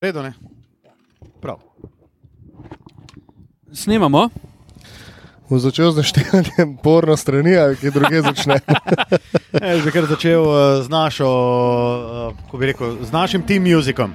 Redo, ne? Prav. Snemamo. Bo začel z naštevanjem porno strani, ali kje druge začne. Jaz bi kar začel uh, z našo, uh, kako bi rekel, z našim team musicom.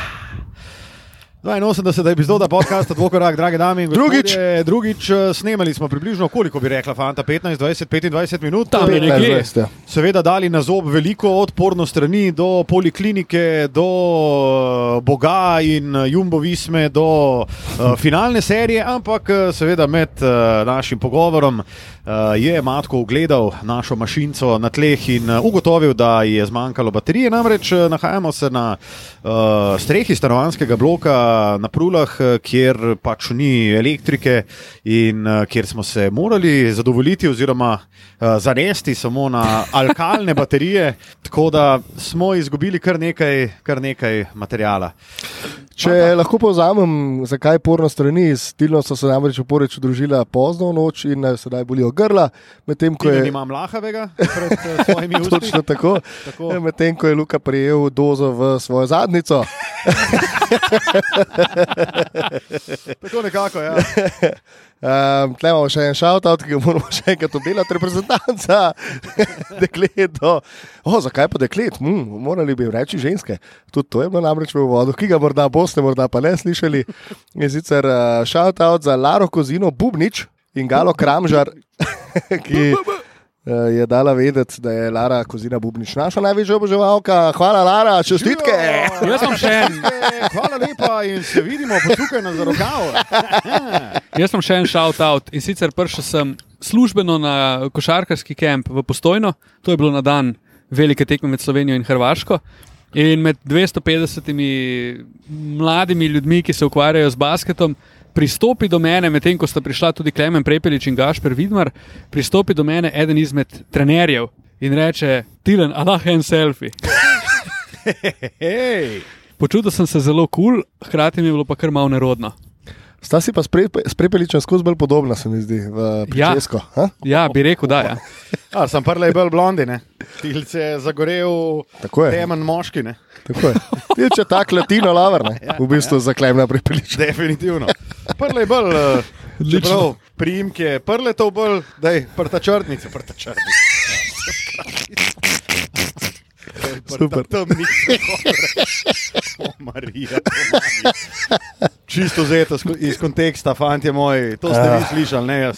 82. epizoda podcasta Dvokorak, drage dame in gospodje. Drugič. Drugič eh, snemali smo približno, koliko bi rekla, fanta, 15, 20, 25 minut. Tam je nekje. 15, ja. Seveda dali na zob veliko, od porno strani do poliklinike, do eh, Boga in eh, Jumbo Visme, do uh, finalne serije, ampak seveda med uh, našim pogovorom uh, je Matko ogledal našo mašinco na tleh in ugotovil, da je zmanjkalo baterije. Namreč nahajamo se na uh, strehi stanovanskega bloka na Prulah, eh, kjer pač ni elektrike in uh, kjer smo se morali zadovoljiti oziroma uh, zanesti samo na alkalne baterije, tako da smo izgubili kar nekaj, kar nekaj materijala. Če lahko povzamem, zakaj porno strani, s Tilno so se namreč v Poreču družila pozno v noč in eh, sedaj bolijo grla, medtem ko je. nimam lahavega pred svojimi usti. Točno tako. Tako. Eh, Medtem ko je Luka prijel dozo v svojo zadnico. Tako nekako, ja. Um, Tle imamo še en šoutout, ki ga moramo še enkrat obdelati, reprezentanca deklet. Do... O, zakaj pa deklet? Hm, morali bi reči ženske. Tudi to je bilo namreč v uvodu, ki ga morda boste, morda pa ne slišali. Je sicer uh, šoutout za Laro Kozino Bubnič in Galo Kramžar, ki je dala vedeti, da je Lara Kozina Bubnič naša največja oboževalka. Hvala, Lara, čestitke! Jaz imam še en. Hvala lepa in se vidimo, potukaj na zarokav. Jaz sem še en shout-out in sicer prišel sem službeno na košarkarski kamp v Postojno, to je bilo na dan velike tekme med Slovenijo in Hrvaško. In med 250 mladimi ljudmi, ki se ukvarjajo z basketom, pristopi do mene, medtem ko sta prišla tudi Klemen Prepelič in Gašper Vidmar, pristopi do mene eden izmed trenerjev in reče: Tilen, alah, en selfie. Počutil sem se zelo kul, cool, hkrati mi je bilo pa kar malo nerodno. Sta si pa s pre- s prepeličem skozi bolj podobna, se mi zdi, v Ja. pričesko. Ja, bi rekel, da je. A, sem prle bolj blondine. Tilce je zagorel Tako je. temen moški, ne? Tako je. Ti če tak latino lavar, ne? v bistvu ja. zaklemna prepeliča. Definitivno. Prle je bolj, Odlično. čeprav priimke, prle to bolj, da je prta črtnica, prta črtnica. Super. Temnica. O, Marija, pomagi. Čisto zeto sko- iz konteksta, fanti moji, to ste vi Ja. slišali, ne jaz.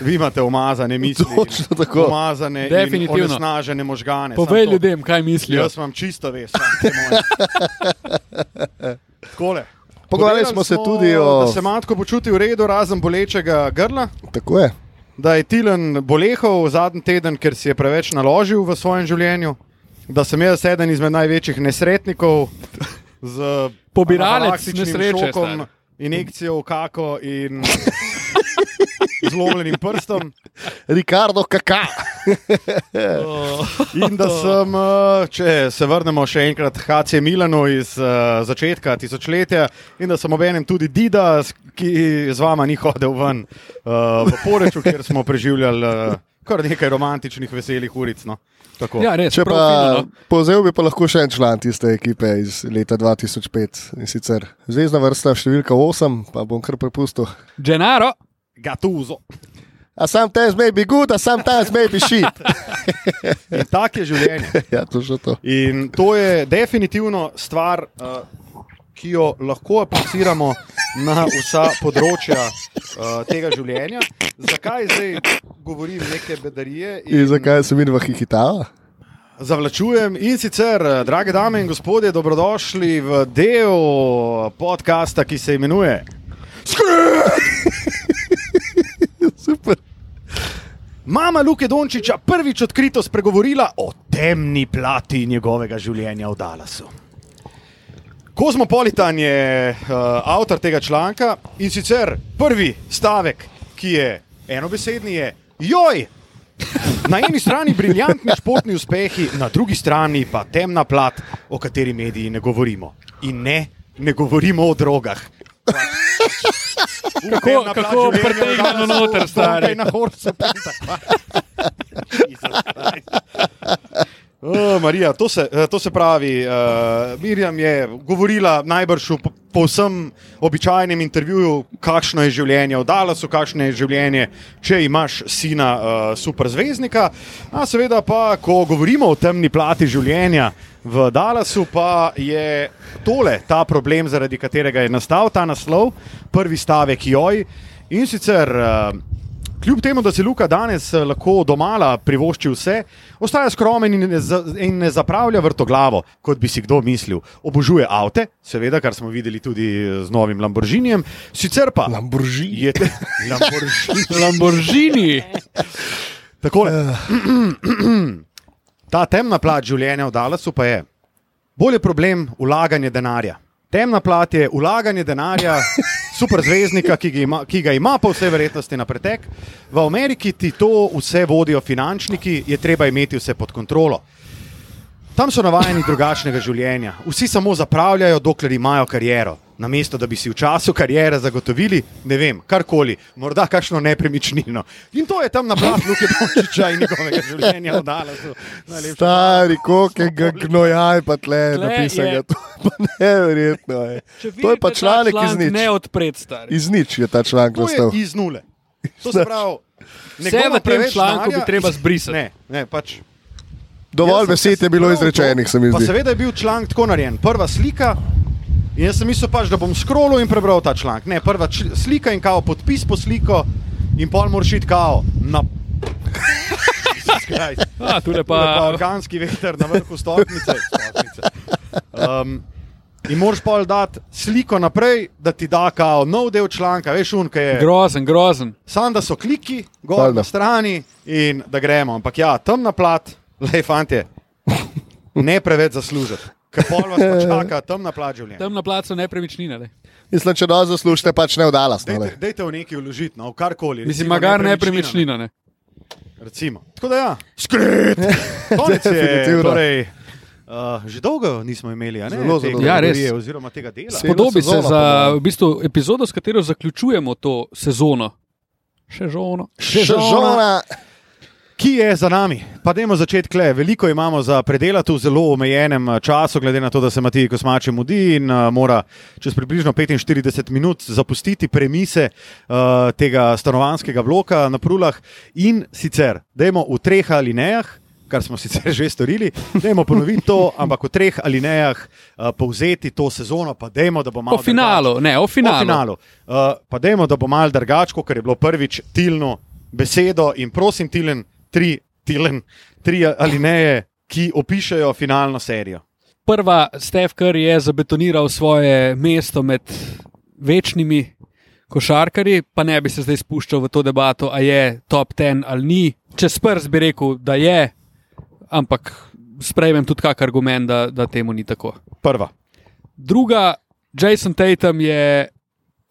Vi imate umazane misli. Točno tako. Umazane Definitivno. in onesnažene možgane. Povej ljudem, kaj mislijo. Jaz vam čisto veš, fanti moji. Pogovarjali smo se tudi o- Da se matko počuti v redu, razen bolečega grla. Tako je. Da je Tilen bolehal zadnji teden, ker si je preveč naložil v svojem življenju. Da sem jaz eden izmed največjih nesretnikov z Pobiralec anafilaktičnim nesreče, šokom, star. injekcijo v kako in zlomljenim prstom. Ricardo Kaka. In da sem, eh, če se vrnemo še enkrat HC Milanu iz uh, začetka tisočletja, in da sem obenem tudi Dida, ki z vama ni hodil ven uh, v Poreču, kjer smo preživljali kar nekaj romantičnih, veselih uric. No. Tako. Ja, res, Če pa fino, no. povzel bi pa lahko še en član tiste ekipe iz leta 2005 in sicer zvezdna vrsta številka 8, pa bom kar prepustil. Gennaro, Gatuzo. A sometimes may be good, a sometimes may be shit. In tak je življenje. ja, to že to. In to je definitivno stvar, uh, ki jo lahko apliciramo na vsa področja uh, tega življenja. Zakaj zdaj govorim neke bedarije? In zakaj se mi dva hihitava? Zavlačujem in sicer, eh, drage dame in gospodje, dobrodošli v del podcasta, ki se imenuje Super. Mama Luke Dončiča prvič odkrito spregovorila o temni plati njegovega življenja v Dallasu. Kozmopolitan je uh, avtor tega članka in sicer prvi stavek, ki je enobesedni, je joj! Na eni strani briljantni športni uspehi, na drugi strani pa temna plat, o kateri mediji ne govorimo. In ne ne govorimo o drogah. Kako, kako pretegnemo noter, stari. Na horse Oh, Marija, to se, eh, to se pravi, uh, Mirjam je govorila najbrž v po- povsem običajnem intervjuju, kakšno je življenje v Dallasu, kakšno je življenje, če imaš sina uh, superzvezdnika. A seveda pa, ko govorimo o temni plati življenja v Dallasu, pa je tole ta problem, zaradi katerega je nastal ta naslov, prvi stavek joj. In sicer uh, Kljub temu, da si Luka danes eh, lahko domala privošči vse, ostaja skromen in ne, za, in ne zapravlja vrtoglavo, kot bi si kdo mislil. Obožuje avte, seveda, kar smo videli tudi eh, z novim Lamborghinijem. Sicer pa Lamborghini. je te, Lamborghini. Lamborghini. Takole. Ta temna plat življenja v Dallasu pa je bolje problem ulaganje denarja. Temna plat je ulaganje denarja superzvezdnika, ki ima, ki ga ima po vsej verjetnosti na pretek. V Ameriki ti to vse vodijo finančniki, je treba imeti vse pod kontrolo. Tam so navajeni drugačnega življenja. Vsi samo zapravljajo, dokler imajo kariero. Namesto da bi si v času kariere zagotovili, ne vem, karkoli, morda kakšno nepremičnino. In to je tam na plažu Luke Dončiča in njegovega življenja. Najlepša Stari, koliko gnojaj pa tle Tle napisanega. je- To je pa neverjetno. Je. To je pa ta članek iz članek, nič. Ne odpred, stari. Iz nič je ta članek To je nastal. iz nule. To se pravi, Vse nekdo v tem članku bi treba zbrisati. Ne, ne, pač. Dovolj besed se je bilo to- izrečenih, se mi Pa zdi. seveda je bil članek tako narejen. Prva slika. In jaz sem mislil, pač, da bom scrollil in prebral ta članek. Ne, prva slika in kao podpis po sliko, in pol moraš iti kao na. A, tule Pa, pa pa. organski veter na vrhu stopnice. stopnice. Um, in moraš pol dati sliko naprej, da ti da kao nov del članka, veš, unka je. Grozen, grozen. Sam da so kliki, gor Valjda. na strani in da gremo. Ampak ja, temna plat, le fantje, ne preveč zaslužiti. Ker pol vas pa čaka temna plat življenja. Tam na placu nepremičnine. lej. Mislim, če dobro zaslužite, pač ne vdala. Dejte, dejte v neki vložiti, no, v karkoli. Mislim, magar nepremičnina. Ne. ne. Recimo. Tako da ja, skrit. Konec je. Torej, uh, že dolgo nismo imeli, a ne? Zelo, zelo dolgo. Ja, res. Oziroma tega dela. Podobi se za v bistvu, epizodo, s katero zaključujemo to sezono. Še žono. Še žona. Ki je za nami? Pa dajmo začeti kle. Veliko imamo za predelati v zelo omejenem eh, času, glede na to, da se Matij Kosmače mudi in uh, mora čez približno 45 minut zapustiti premise uh, tega stanovanskega bloka na Prulah. In sicer, dajmo v treh alinejah. Kar smo sicer že storili, dajmo ponoviti to, ampak v treh alinejah uh, povzeti to sezono, pa dajmo, da bo malo. O finalu, ne, o O finalu. Uh, pa dajmo, da bo mal drugačko, ker je bilo prvič tilno besedo in prosim, tilen, tri, tilen, tri alineje, ki opišajo finalno serijo. Prva, Stef Curry je zabetoniral svoje mesto med večnimi košarkarji, pa ne bi se zdaj spuščal v to debato, ali je top 10 ali ni. Čez prst bi rekel, da je, ampak sprejmem tudi kak argument, da, da temu ni tako. Prva. Druga, Jason Tatum je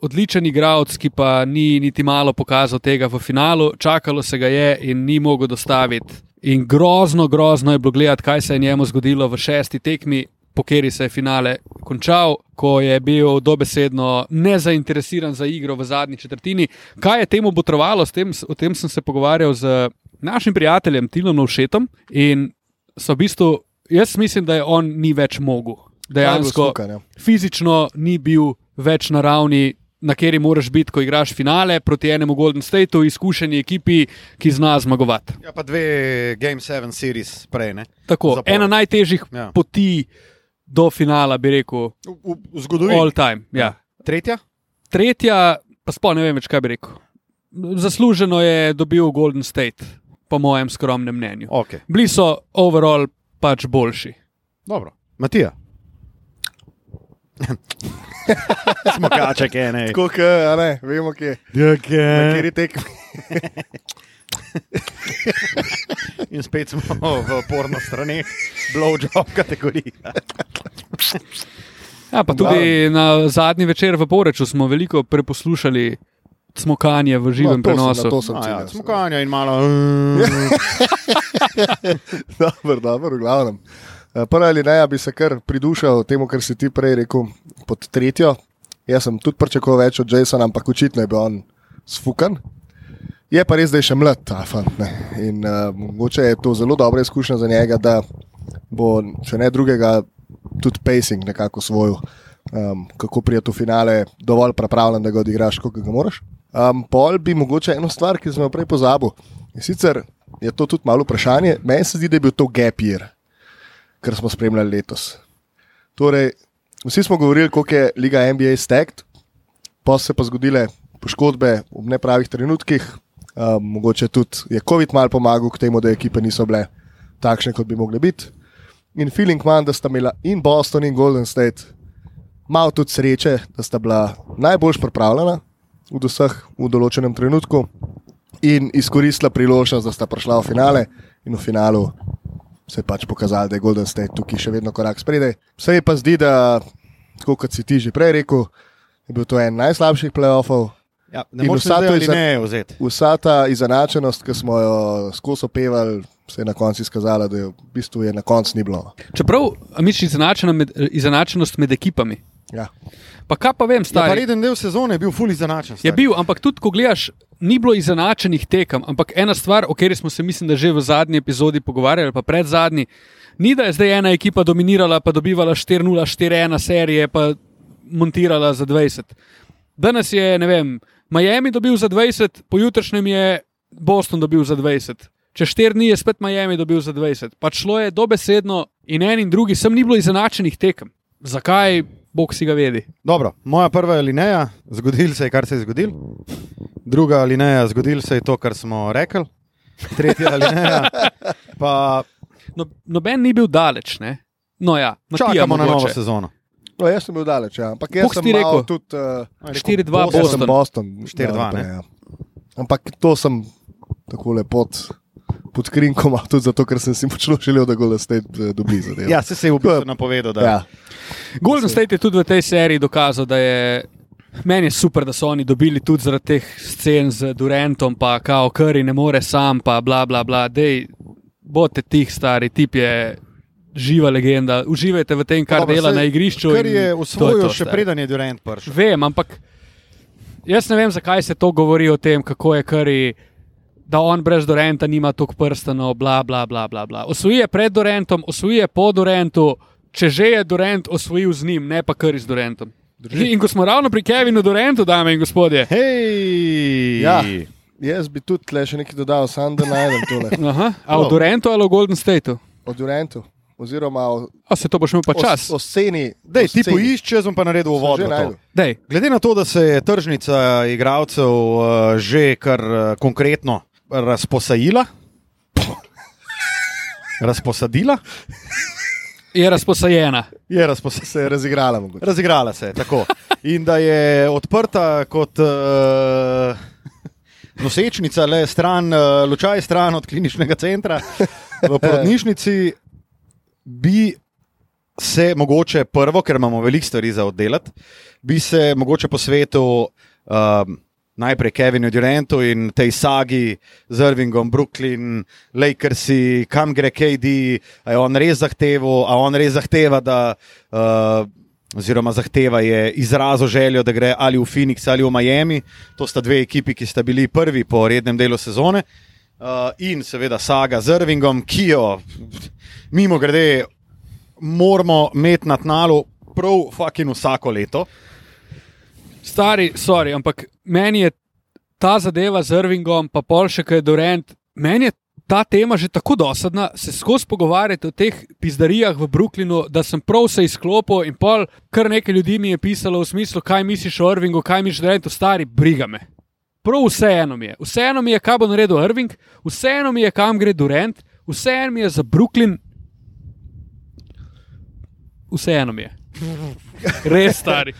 odličen igralec, ki pa ni niti malo pokazal tega v finalu, čakalo se ga je in ni mogel dostaviti. In grozno, grozno je bilo gledati, kaj se je njemu zgodilo v šesti tekmi, po kateri se je finale končal, ko je bil dobesedno nezainteresiran za igro v zadnji četrtini. Kaj je temu botrovalo, s tem, o tem sem se pogovarjal z našim prijateljem Tilom Novšetom in so v bistvu, jaz mislim, da je on ni več mogel. Dejansko Smukan, ja. fizično ni bil več na ravni, na kateri moraš biti, ko igraš finale proti enemu Golden Stateu, izkušeni ekipi, ki zna zmagovati. Ja, pa dve Game 7 series prej. Ne? Tako, Zapored. ena najtežjih Ja. poti do finala, bi rekel, V, v, v zgodovini. all time. Ja. Tretja? Tretja, pa sploh ne vem več, kaj bi rekel. Zasluženo je dobil Golden State, po mojem skromnem mnenju. Okay. Bili so overall pač boljši. Dobro. Matija. Smo kaček, ne. Tako, a ne, vemo, kje, Ja, na kateri tekmi. In spet smo v porno straneh, blowjob kategorija. Ja, pa tudi na zadnji večer v Poreču smo veliko preposlušali smokanje v živem No, to sem- prenosu. na to sem A, ja, smukanja in malo. dobro, dobro, v glavnem. Eh, Prva ali ne, bi se kar pridušal temu, kar si ti prej rekel, pod tretjo. Jaz sem tudi pričakoval več od Jasona, ampak očitno je bil on sfukan. Je pa res, da je še mlad ta fant. Ne? In uh, mogoče je to zelo dobra izkušnja za njega, da bo, če ne drugega, tudi pacing nekako svoj, um, kako prijeti v finale, dovolj pripravljen, da ga odigraš, kot ga moraš. Um, pol bi mogoče eno stvar, ki sem jo prej pozabil. In sicer je to tudi malo vprašanje. Meni se zdi, da je bil to gap year, kar smo spremljali letos. Torej, vsi smo govorili, koliko je Liga NBA stekt, pa so se pa zgodile poškodbe v nepravih trenutkih. Um, mogoče tudi je COVID mal pomagal k temu, da ekipe niso bile takšne, kot bi mogle biti. In feeling imam, da sta imela in Boston in Golden State malo tudi sreče, da sta bila najbolj pripravljena od vseh v določenem trenutku in izkoristila priložnost, da sta prišla v finale in v finalu se je pač pokazalo, da je Golden State tukaj še vedno korak spredaj. Se je pa zdi, da, tako kot si ti že prej rekel, je bil to en najslabših playoffov. Ja, ne moreš vsa vsa to to iza- ne vzeti. Vsa ta izenačenost, ki smo jo skozi opevali, se je na koncu izkazala, da je v bistvu je na koncu ni bilo. Čeprav a misliš izenačena med, izenačenost med ekipami. Ja. Pa kaj pa vem, Ja, stari. reden del sezone je bil ful izenačen. Je stari. bil, ampak tudi ko gledaš, ni bilo izenačenih tekem. Ampak ena stvar, o kateri smo se, mislim, da že v zadnji epizodi pogovarjali, pa pred zadnji, ni da je zdaj ena ekipa dominirala, pa dobivala 4-0, 4-1 serije, pa montirala za 20. Danes je, ne vem, Miami dobil za 20, pojutrišnjem je Boston dobil za 20. Čez 4 dni je spet Miami dobil za 20. Pač šlo je dobesedno in en in drugi, sem ni bilo izenačenih tekem. Zakaj, bog si ga vedi. Dobro, moja prva alineja, zgodil se je, kar se je zgodil. Druga alineja, zgodil se je to, kar smo rekli. Tretja alineja, pa No, noben ni bil daleč, ne? No, ja, Matija čakamo na novo mogoče. sezono. No, jaz sem bil daleč, ja. ampak jaz Koliko sem rekel? tudi. Uh, 4-2 Jaz sem Boston. Boston. 4-2, dal ne? ja. Ampak to sem tako lepo pod, pod krinkom, tudi zato, ker sem si močno želel, da Golden State eh, dobi zadevo. Ja, se je v bistvu napovedal, da ja. Golden State je tudi v tej seriji dokazal, da je. Meni je super, da so oni dobili tudi zaradi teh scen z Durantom, pa kao Curry ne more sam, pa bla bla bla. Dej, bote tih stari, tip je živa legenda. Uživajte v tem, kar Dobro, dela saj na igrišču. Ker in je usvojil to, še preden je Durant prišel. Vem, ampak jaz ne vem, zakaj se to govori o tem, kako je Curry, da on brez Duranta nima toliko prstanov, bla, bla, bla, bla, bla. Osvojil je pred Durantom, osvojil je po Durantu, če že je Durant osvojil z njim, ne pa Curry z Durantom. In ko smo ravno pri Kevinu Durantu, dame in gospodje. Hej! Ja. Jaz bi tudi tle še nekaj dodal, samo da najdem tole Aha, a v Durantu ali v Golden Stateu? o Durantu. Oziroma o, A se to boš imel pa čas. o, o sceni. Dej, o ti poišči, jaz bom pa naredil uvod. Glede na to, da se je tržnica igralcev uh, že kar uh, konkretno razposajila, razposadila, je razposajena. je razposajila. Se je razigrala. mogoče. Razigrala se je tako. In da je odprta kot uh, nosečnica, le stran, uh, lučaj stran od kliničnega centra v porodnišnici, bi se mogoče prvo, ker imamo veliko stvari za oddelati, bi se mogoče posvetil. Um, Najprej Kevinu Durantu in tej sagi z Irvingom, Brooklyn, Lakersi, kam gre KD, a je on res zahteval, a on res zahteva, da, uh, oziroma zahteva je izrazil željo, da gre ali v Phoenix ali v Miami. To sta dve ekipi, ki sta bili prvi po rednem delu sezone. Uh, in seveda saga z Irvingom, ki jo, mimo grede, moramo imeti na tnalu prav fucking vsako leto. Stari, sorry, ampak meni je ta zadeva z Irvingom, pa pol še kaj Durant, meni je ta tema že tako dosadna, se skozi pogovarjati o teh pizdarijah v Brooklynu, da sem prav se izklopil in pol kar nekaj ljudi mi je pisalo v smislu, kaj misliš o Irvingu, kaj misliš o Durantu, stari, briga me. Prav vseeno mi je. Vseeno mi je, kaj bo naredil Irving, vseeno mi je, kam gre Durant, vseeno mi je za Brooklyn. Vseeno mi je. Res stari.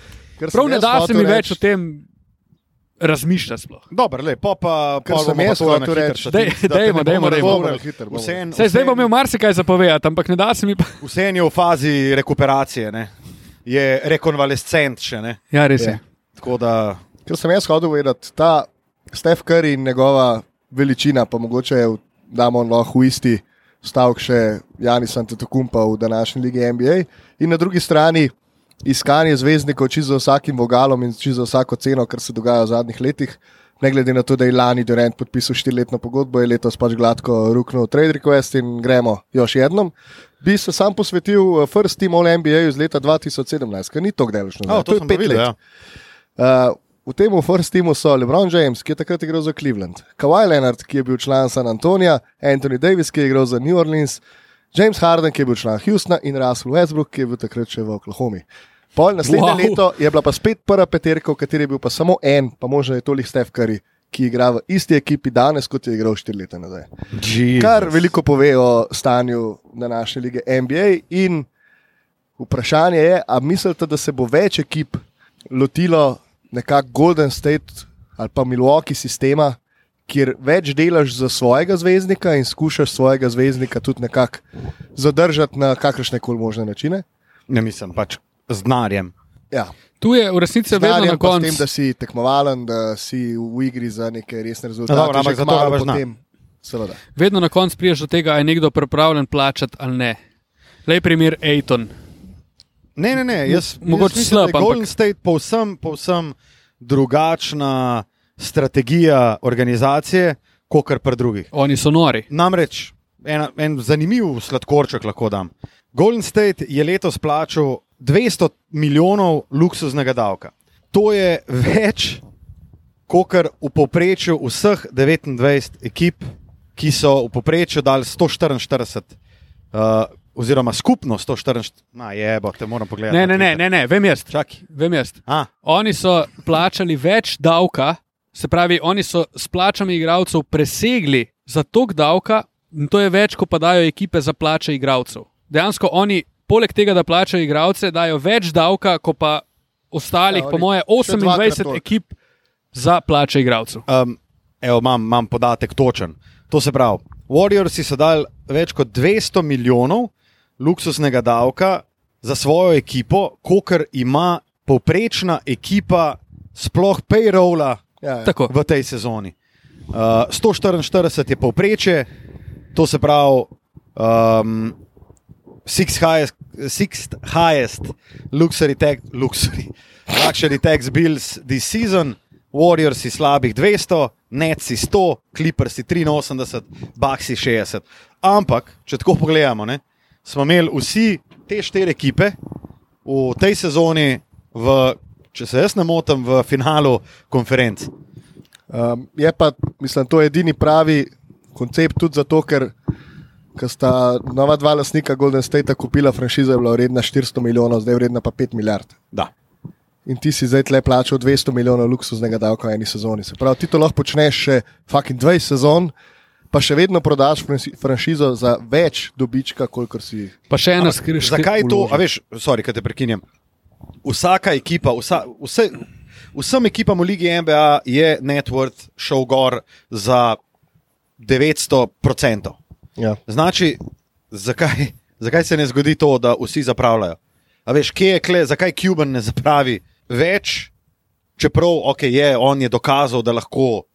Prav ne da se mi reči- več o tem razmišljati. Sploh. Dobro, lepo pa, sem jaz to hotel reči. da te ne dajmo, bolj. Vseeno- Sej, zdaj bom imel marsikaj zapovedati, ampak ne da se mi pa. Vseeno je v fazi rekuperacije, ne? je rekonvalescent še. Ne? Ja, res je. Je. Tako da Ker sem jaz hodil vedeti, ta Stef Curry in njegova veličina, pa mogoče je v- damo lahko v isti stavek še Janis Antetokounmpa v današnji lige NBA. In na drugi strani iskanje zvezdnikov čisto za vsakim vogalom in čisto za vsako ceno, kar se dogaja v zadnjih letih. Ne glede na to, da je lani Durant podpisal štiriletno pogodbo, je letos pač gladko ruknil trade request in gremo još jednom. Bi se sam posvetil eh, First Team All NBA iz leta 2017, ker ni to gdeležno. Oh, to je sem pet videl, let. ja. Uh, v tem First Teamu so LeBron James, ki je takrat igral za Cleveland, Kawhi Leonard, ki je bil član San Antonija, Anthony Davis, ki je igral za New Orleans, James Harden, ki je bil član Houstona in Russell Westbrook, ki je bil takrat še v Oklahomi. Pol naslednje Wow. leto je bila pa spet prva peterka, v kateri je bil pa samo en, pa možno je toliko Curry, ki igra v isti ekipi danes, kot je igral štiri leta nazaj. Jesus. Kar veliko pove o stanju današnje lige NBA. In vprašanje je, ali mislite, da se bo več ekip lotilo nekako Golden State ali pa Milwaukee sistema, kjer več delaš za svojega zvezdnika in skušaš svojega zvezdnika tudi nekako zadržati na kakršne koli možne načine. Ne mislim, pač z denarjem. Ja. Tu je v resnici vedno na s tem, koncu. da si tekmovalen, da si v igri za neke resne rezultate. dobro, ampak zato rabiš potem, Seveda. Vedno na koncu priješ do tega, ali je nekdo pripravljen plačati ali ne. Lej primer Aiton. Ne, ne, ne. Jaz, Mogoče jaz mislim, slab, da je Golden ampak- State povsem, povsem drugačna strategija organizacije, kot kar pri drugih. Oni so nori. Namreč ena, en zanimiv sladkorček lahko dam. Golden State je letos plačal 200 milijonov luksuznega davka. To je več, kot kar v povprečju vseh 29 ekip, ki so v povprečju dali 144, uh, oziroma skupno 144, ma je, bo te moram pogledati. Ne, na ne, ne, ne, ne, vem jaz. Čakaj. Vem jaz. A, Oni so plačali več davka, se pravi, oni so s plačami igralcev presegli za tok davka, in to je več, kot pa dajo ekipe za plače igralcev. Dejansko oni, poleg tega, da plačajo igralce, dajo več davka, kot pa ostalih, Ja, po moje, še dvakrat 28 toliko. ekip za plače igralcev. Um, evo, imam, imam podatek točen. To se pravi, Warriorsi so dali več kot 200 milijonov luksuznega davka za svojo ekipo, kolikor ima povprečna ekipa, sploh payrolla Ja, ja. Tako. v tej sezoni. Uh, 144 je povprečje, to se pravi. Um, Sixth highest, sixth highest luxury, tax, luxury, luxury tax bills this season, Warriors je slabih 200, Nets je 100, Clippers je 83, Bucks je 60. Ampak, če tako pogledamo, ne, smo imeli vsi te štiri ekipe v tej sezoni, v, če se jaz ne motim, v finalu konferenc. Um, je pa, mislim, to edini pravi koncept tudi zato, ker, ker sta nova dva lastnika Golden State kupila franšizo, je bila vredna 400 milijonov, zdaj je vredna pa 5 milijard. Da. In ti si zdaj tle plačal 200 milijonov luksuznega davka v eni sezoni. Se pravi, ti to lahko počneš še fucking 20 sezon, pa še vedno prodaš franši- franšizo za več dobička, kolikor si. Pa še ena skrivnost. Zakaj to, vloži. a veš, sorry, kaj te prekinjam. Vsaka ekipa, vsa, vse, vsem ekipam v Ligi NBA je net worth šel gor za 900%. Ja. Znači, zakaj, zakaj se ne zgodi to, da vsi zapravljajo? A veš, kje je kle, zakaj Cuban ne zapravi več, čeprav okay, je, on je dokazal, da lahko,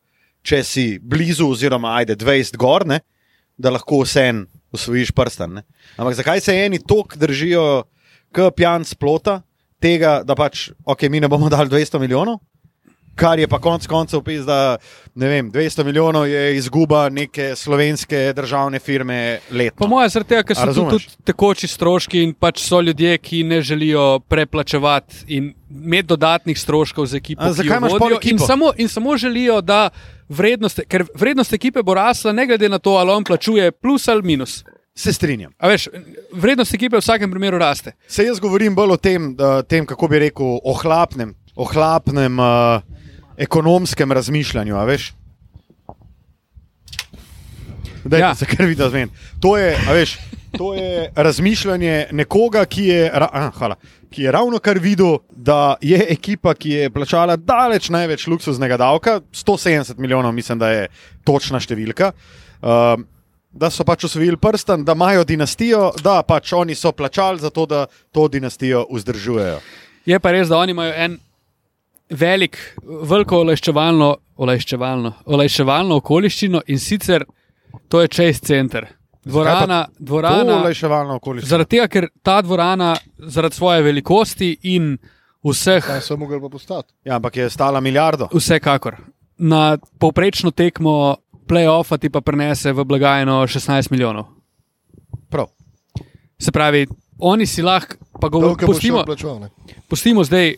če si blizu, oziroma ajde 20 gor, ne, da lahko vsem usvojiš prsten. Ne. Ampak zakaj se eni tok držijo, k pijan splota, tega, da pač, ok, mi ne bomo dali 200 milijonov? Kar je pa konec koncev opis, da ne vem, 200 milijonov je izguba neke slovenske državne firme letno. Po mojem, zaradi tega, ker so tu tudi tekoči stroški in pač so ljudje, ki ne želijo preplačevati in imeti dodatnih stroškov za ekipo. A zakaj imaš pol vodijo, in ekipo? samo, in samo želijo, da vrednost, ker vrednost ekipe bo rasla, ne glede na to, ali on plačuje plus ali minus. Se strinjam. A veš, vrednost ekipe v vsakem primeru raste. Se jaz govorim bolj o tem, da, tem kako bi rekel, ohlapnem, ohlapnem uh, ekonomskem razmišljanju. Veš? Daj, Ja. Se kar vidi, da zmen. To je, veš, to je razmišljanje nekoga, ki je, ra, a, hvala, ki je ravno kar videl, da je ekipa, ki je plačala daleč največ luksuznega davka, 170 milijonov, mislim, da je točna številka. Uh, Da so pač usvojili prsten, da imajo dinastijo, da pač oni so plačali za to, da to dinastijo vzdržujejo. Je pa res, da oni imajo en velik, veliko olajševalno, olajševalno, olajševalno okoliščino in sicer to je Chase Center. Dvorana, dvorana olajševalno okoliščino. zaradi tega, ker ta dvorana, zaradi svoje velikosti in vseh, Kaj so mogli pa postati? Ja, ampak je stala milijardo. vsekakor, na povprečno tekmo play-offa ti pa prenese v blagajno 16 milijonov. Prav. Se pravi, oni si lahko, pa govorimo, pustimo, plačal. pustimo zdaj,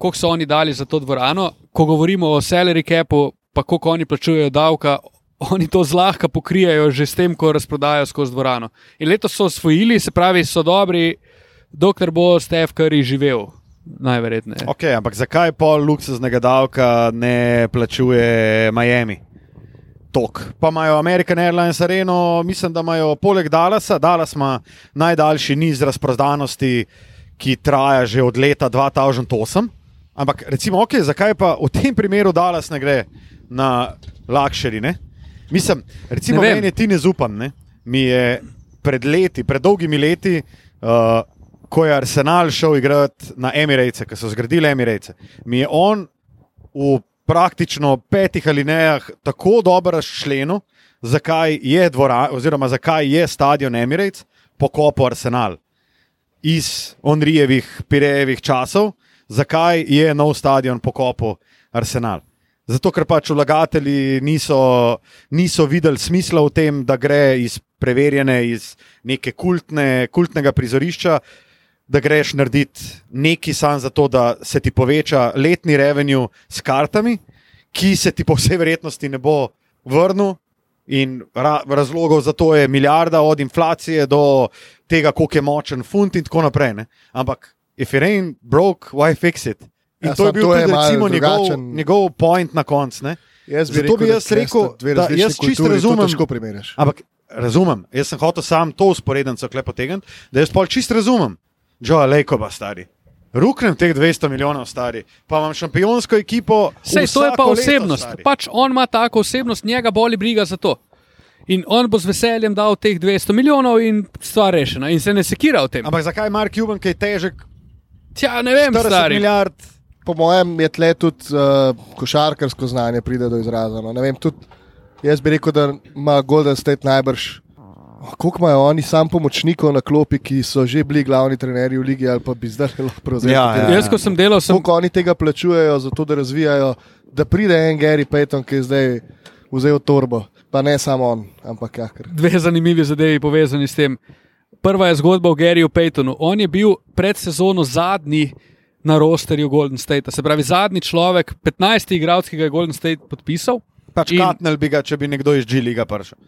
koliko so oni dali za to dvorano. Ko govorimo o salary capu, pa koliko oni plačujejo davka, oni to zlahka pokrijajo že s tem, ko razprodajo skozi dvorano. In letos so osvojili, se pravi, so dobri, dokler bo Stef Curry živel. Najverjetneje. Okay, ampak zakaj pol luksuznega davka ne plačuje Miami? Tok. Pa imajo American Airlines areno, mislim, da imajo poleg Dallasa, Dallas ima najdaljši niz razprodanosti, ki traja že od leta 2008. Ampak recimo, okay, zakaj pa v tem primeru Dallas ne gre na luxury? Ne? Mislim, recimo, Ne meni ti ne zupam. Ne? Mi je pred leti, pred dolgimi leti, uh, ko je Arsenal šel igrati na Emirate, ko so zgradili Emirate, mi je on v praktično petih alinejah tako dobro razčlenil, zakaj je dvorana, oziroma zakaj je stadion Emirates pokopal Arsenal iz Onrijevih, Pirejevih časov, zakaj je nov stadion pokopal Arsenal. Zato, ker pač vlagatelji niso, niso videli smisla v tem, da gre iz preverjene, iz neke kultne, kultnega prizorišča, da greš narediti neki sam za to, da se ti poveča letni revenue s kartami, ki se ti po vsej verjetnosti ne bo vrnil. In ra razlogov za to je milijarda, od inflacije do tega, koliko je močen funt in tako naprej. Ne? Ampak, if it ain't broke, why fix it? In Ja, to je bil to je tudi recimo, njegov, drugačen- njegov point na koncu. ne. Jaz Zato bi jaz tule rekel, sta dve da jaz čisto razumem- Težko primerjaš. Ampak razumem, jaz sem hotel sam to usporednico klepotegati, da jaz pol čist razumem, Joe Lejkova stari. Ruknem teh 200 milijonov stari, pa imam šampionsko ekipo. Sej, to je pa leto, osebnost. stari. Pač on ima tako osebnost, njega boli briga za to. In on bo z veseljem dal teh 200 milijonov in stvar rešena. In se ne sekira o tem. Ampak zakaj Mark Cuban, ki je težek Tja, ne vem, 40 stari. milijard? Po mojem je tle tudi uh, košarkarsko znanje pride do izraza. No. Ne Vem, tudi, jaz bi rekel, da ima Golden State najbrž. Koliko imajo oni sam pomočnikov na klopi, ki so že bili glavni trenerji v ligi ali pa bi zdaj lahko prevzeli? Ja, te- ja. Jaz, ko sem delal, sem Koliko oni tega plačujejo, zato da razvijajo, da pride en Gary Payton, ki je zdaj vzel torbo. Pa ne samo on, ampak ja, ker. dve zanimivi zadevi povezani s tem. Prva je zgodba o Garyju Paytonu. On je bil pred sezono zadnji na rosterju Golden State, se pravi zadnji človek, 15. igralec, ki ga je Golden State podpisal. Pač In- katnel bi ga, če bi nekdo iz G-liga prišel.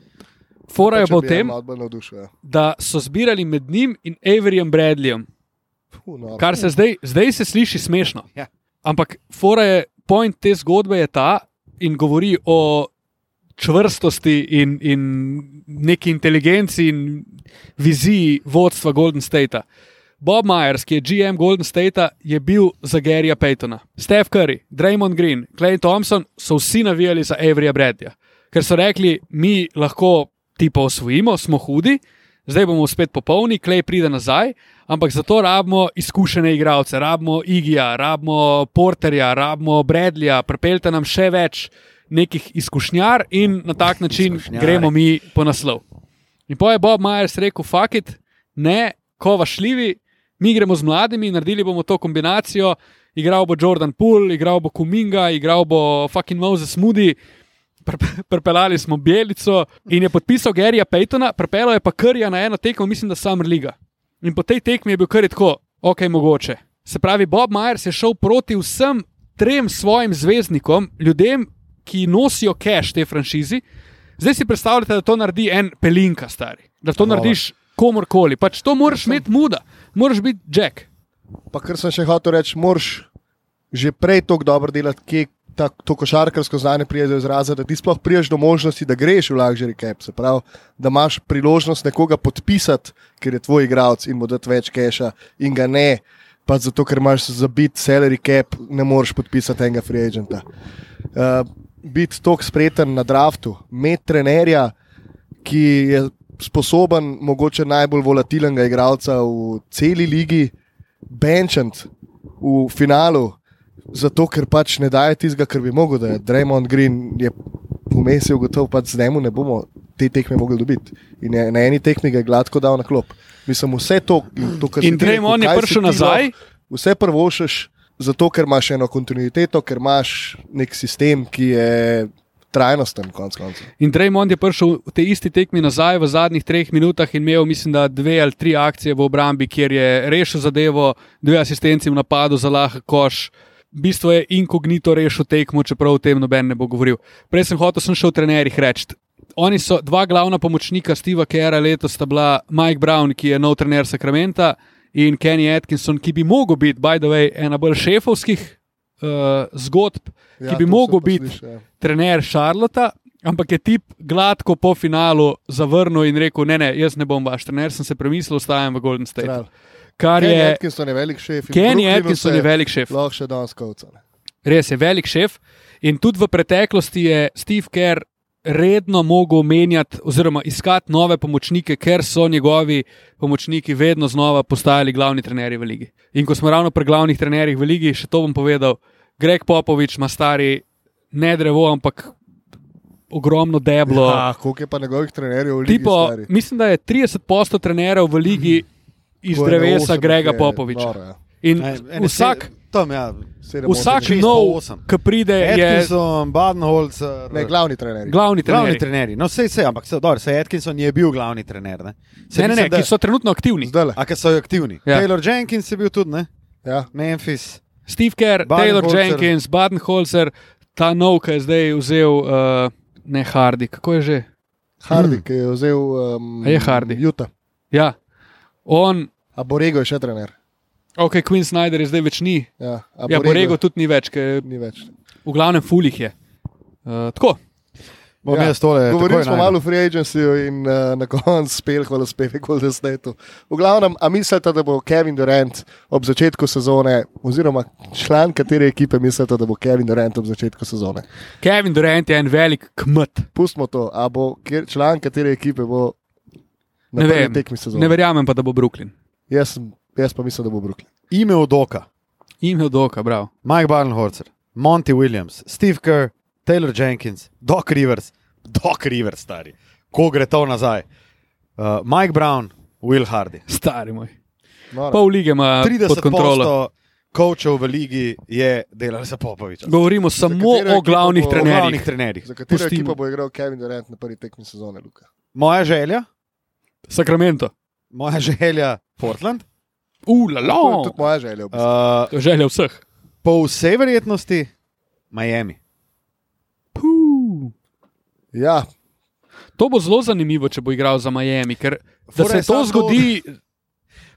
Fora je pa v tem, navdušil, ja. da so zbirali med njim in Averyjem Bradleyjem, no. kar se zdaj, zdaj se sliši smešno. Ja. Ampak fora je, point te zgodbe je ta in govori o čvrstosti in, in neki inteligenci in viziji vodstva Golden Statea. Bob Myers, ki je GM Golden Statea, je bil za Garyja Paytona. Steph Curry, Draymond Green, Clay Thompson so vsi navijali za Averyja Bradleya, ker so rekli, mi lahko tipo osvojimo, smo hudi, zdaj bomo spet popolni, Clay pride nazaj, ampak zato rabimo izkušene igralce, rabimo Igija, rabimo Porterja, rabimo Bradleya, pripeljte nam še več nekih izkušnjar in na tak način Izkušnjari. gremo mi po naslov. In pa je Bob Myers rekel: Fuck it, ne, ko vašljivi, mi gremo z mladimi, naredili bomo to kombinacijo. Igral bo Jordan Poole, igral bo Kuminga, igral bo fucking Moses Moody. Pre- Prepeljali smo Bjelico in je podpisal Garyja Paytona, prepeljal je pa Krja na eno tekmo, mislim, da Summer Liga. In po tej tekmi je bil kar tako, ok, mogoče. Se pravi, Bob Myers je šel proti vsem trem svojim zvezdnikom, ljudem, ki nosijo cash te franšizi. Zdaj si predstavljate, da to naredi en pelinka, stari. Da to Hvala. narediš komorkoli. Pač to moraš imeti muda, moraš biti Jack. Pa kar sem še hotel reči, moraš že prej tako dobro delati, kje ta, to košarkarsko znanje pride do izraza, da ti sploh priješ do možnosti, da greš v luxury cap. Se pravi, da imaš priložnost nekoga podpisati, ker je tvoj igralec in mu dati več keša, in ga ne, pa zato, ker imaš zabit salary cap, ne moreš podpisati enega free agenta. Uh, biti tako spreten na draftu, imeti trenerja, ki je sposoben, mogoče najbolj volatilenega igralca v celi ligi, benčant v finalu, zato ker pač ne daje tistega, kar bi mogel, da je Draymond Green je vmes je ugotovil, pač z njim ne bomo te tekme mogli dobiti. In je, na eni tekmi je gladko dal na klop. Mislim, vse to, to kar In si ti rekel, Draymond je prišel nazaj? lahko- Vse prvošeš, zato ker imaš eno kontinuiteto, ker imaš nek sistem, ki je trajnosten, konc koncev. In Draymond je prišel v tej isti tekmi nazaj v zadnjih treh minutah in imel, mislim, da dve ali tri akcije v obrambi, kjer je rešil zadevo, dve asistenci v napadu za lahek koš. V bistvu je inkognito rešil tekmo, čeprav o tem noben ne bo govoril. Prej sem hotel sem še o trenerjih reči. Oni so dva glavna pomočnika Steva Kera letos, sta bila Mike Brown, ki je nov trener Sakramenta, in Kenny Atkinson, ki bi mogel biti, by the way, ena bolj šefovskih uh, zgodb, ki bi mogel biti ja. trener Šarlota, ampak je tip gladko po finalu zavrnil in rekel: Ne, ne, jaz ne bom vaš trener, sem se premislil, ostajam v Golden State. Kralj. Kar Kenny je Atkinson je velik šef. Kenny Atkinson je velik šef. Lahko še danes kovca. ne. Res je velik šef. In tudi v preteklosti je Steve Kerr redno mogel menjati oziroma iskati nove pomočnike, ker so njegovi pomočniki vedno znova postajali glavni trenerji v ligi. In ko smo ravno pri glavnih trenerjih v ligi, še to bom povedal, Greg Popovič ima stari ne drevo, ampak ogromno deblo. Ja, koliko je pa njegovih trenerjev v ligi? Tipo, stari? mislim, da je 30% trenerjev v ligi iz Ko drevesa Grega Popoviča. noro, ja. In ene vsak, se- Tam, ja. Sedem, osem, vsak šest, nov, pa osem. ki pride, je Atkinson, Badenholzer. Ne, glavni trener. glavni Glavni trener. No, sej se, ampak se, dobro, se Atkinson je bil glavni trener. Ne, Saj Ne, ne, ne, da- ki so trenutno aktivni. Zdaj. A, ki so aktivni. Ja. Taylor Jenkins je bil tudi, ne? Ja. Memphis. Steve Kerr, Taylor. Jenkins, Badenholzer, ta nov, ki je zdaj vzel, uh, ne Hardy, kako je že? Hardy, ki je vzel um, A je Hardy? Juta. Ja, on, A Borego je še trener. Ok, Queen Snyder je zdaj več ni. Ja, a Ja, Borego tudi ni več, ker ni več. v glavnem fulih je. Uh, tako, Bom Ja, tole. Govorili smo najdel. malo o free agencyju in uh, na koncu spel, hvala spet, Golden State. V glavnem, a mislite, da bo Kevin Durant ob začetku sezone, oziroma član katere ekipe mislite, da bo Kevin Durant ob začetku sezone? Kevin Durant je en velik kmet. Pustimo to, a bo kjer, član katere ekipe bo na Ne vem, tekmi sezone. ne verjamem pa, da bo Brooklyn. Jaz, sem- jaz pa mislim, da bo Brooklyn. Ime Odoka, Ime Doka, prav. Mike Barnholzer, Monty Williams, Steve Kerr, Taylor Jenkins, Doc Rivers, Doc Rivers, stari. Ko gre to nazaj? Uh, Mike Brown, Will Hardy. Stari moj. Noro. Pol lige ima pod kontrolo. 30% coachov v ligi je delal za Popoviča. Govorimo samo o glavnih bo- O trenerjih. glavnih trenerjih. Za katero Pustimo. ekipo bo igral Kevin Durant na prvi tekmi sezone, Luka? Moja želja, Sacramento. moja želja, Portland. To je Ulala, tudi moja želja. v bistvu. Uh, to je želja vseh. po vsej verjetnosti Miami. Puh. Ja, To bo zelo zanimivo, če bo igral za Miami, ker da Fora se to samo to- zgodi,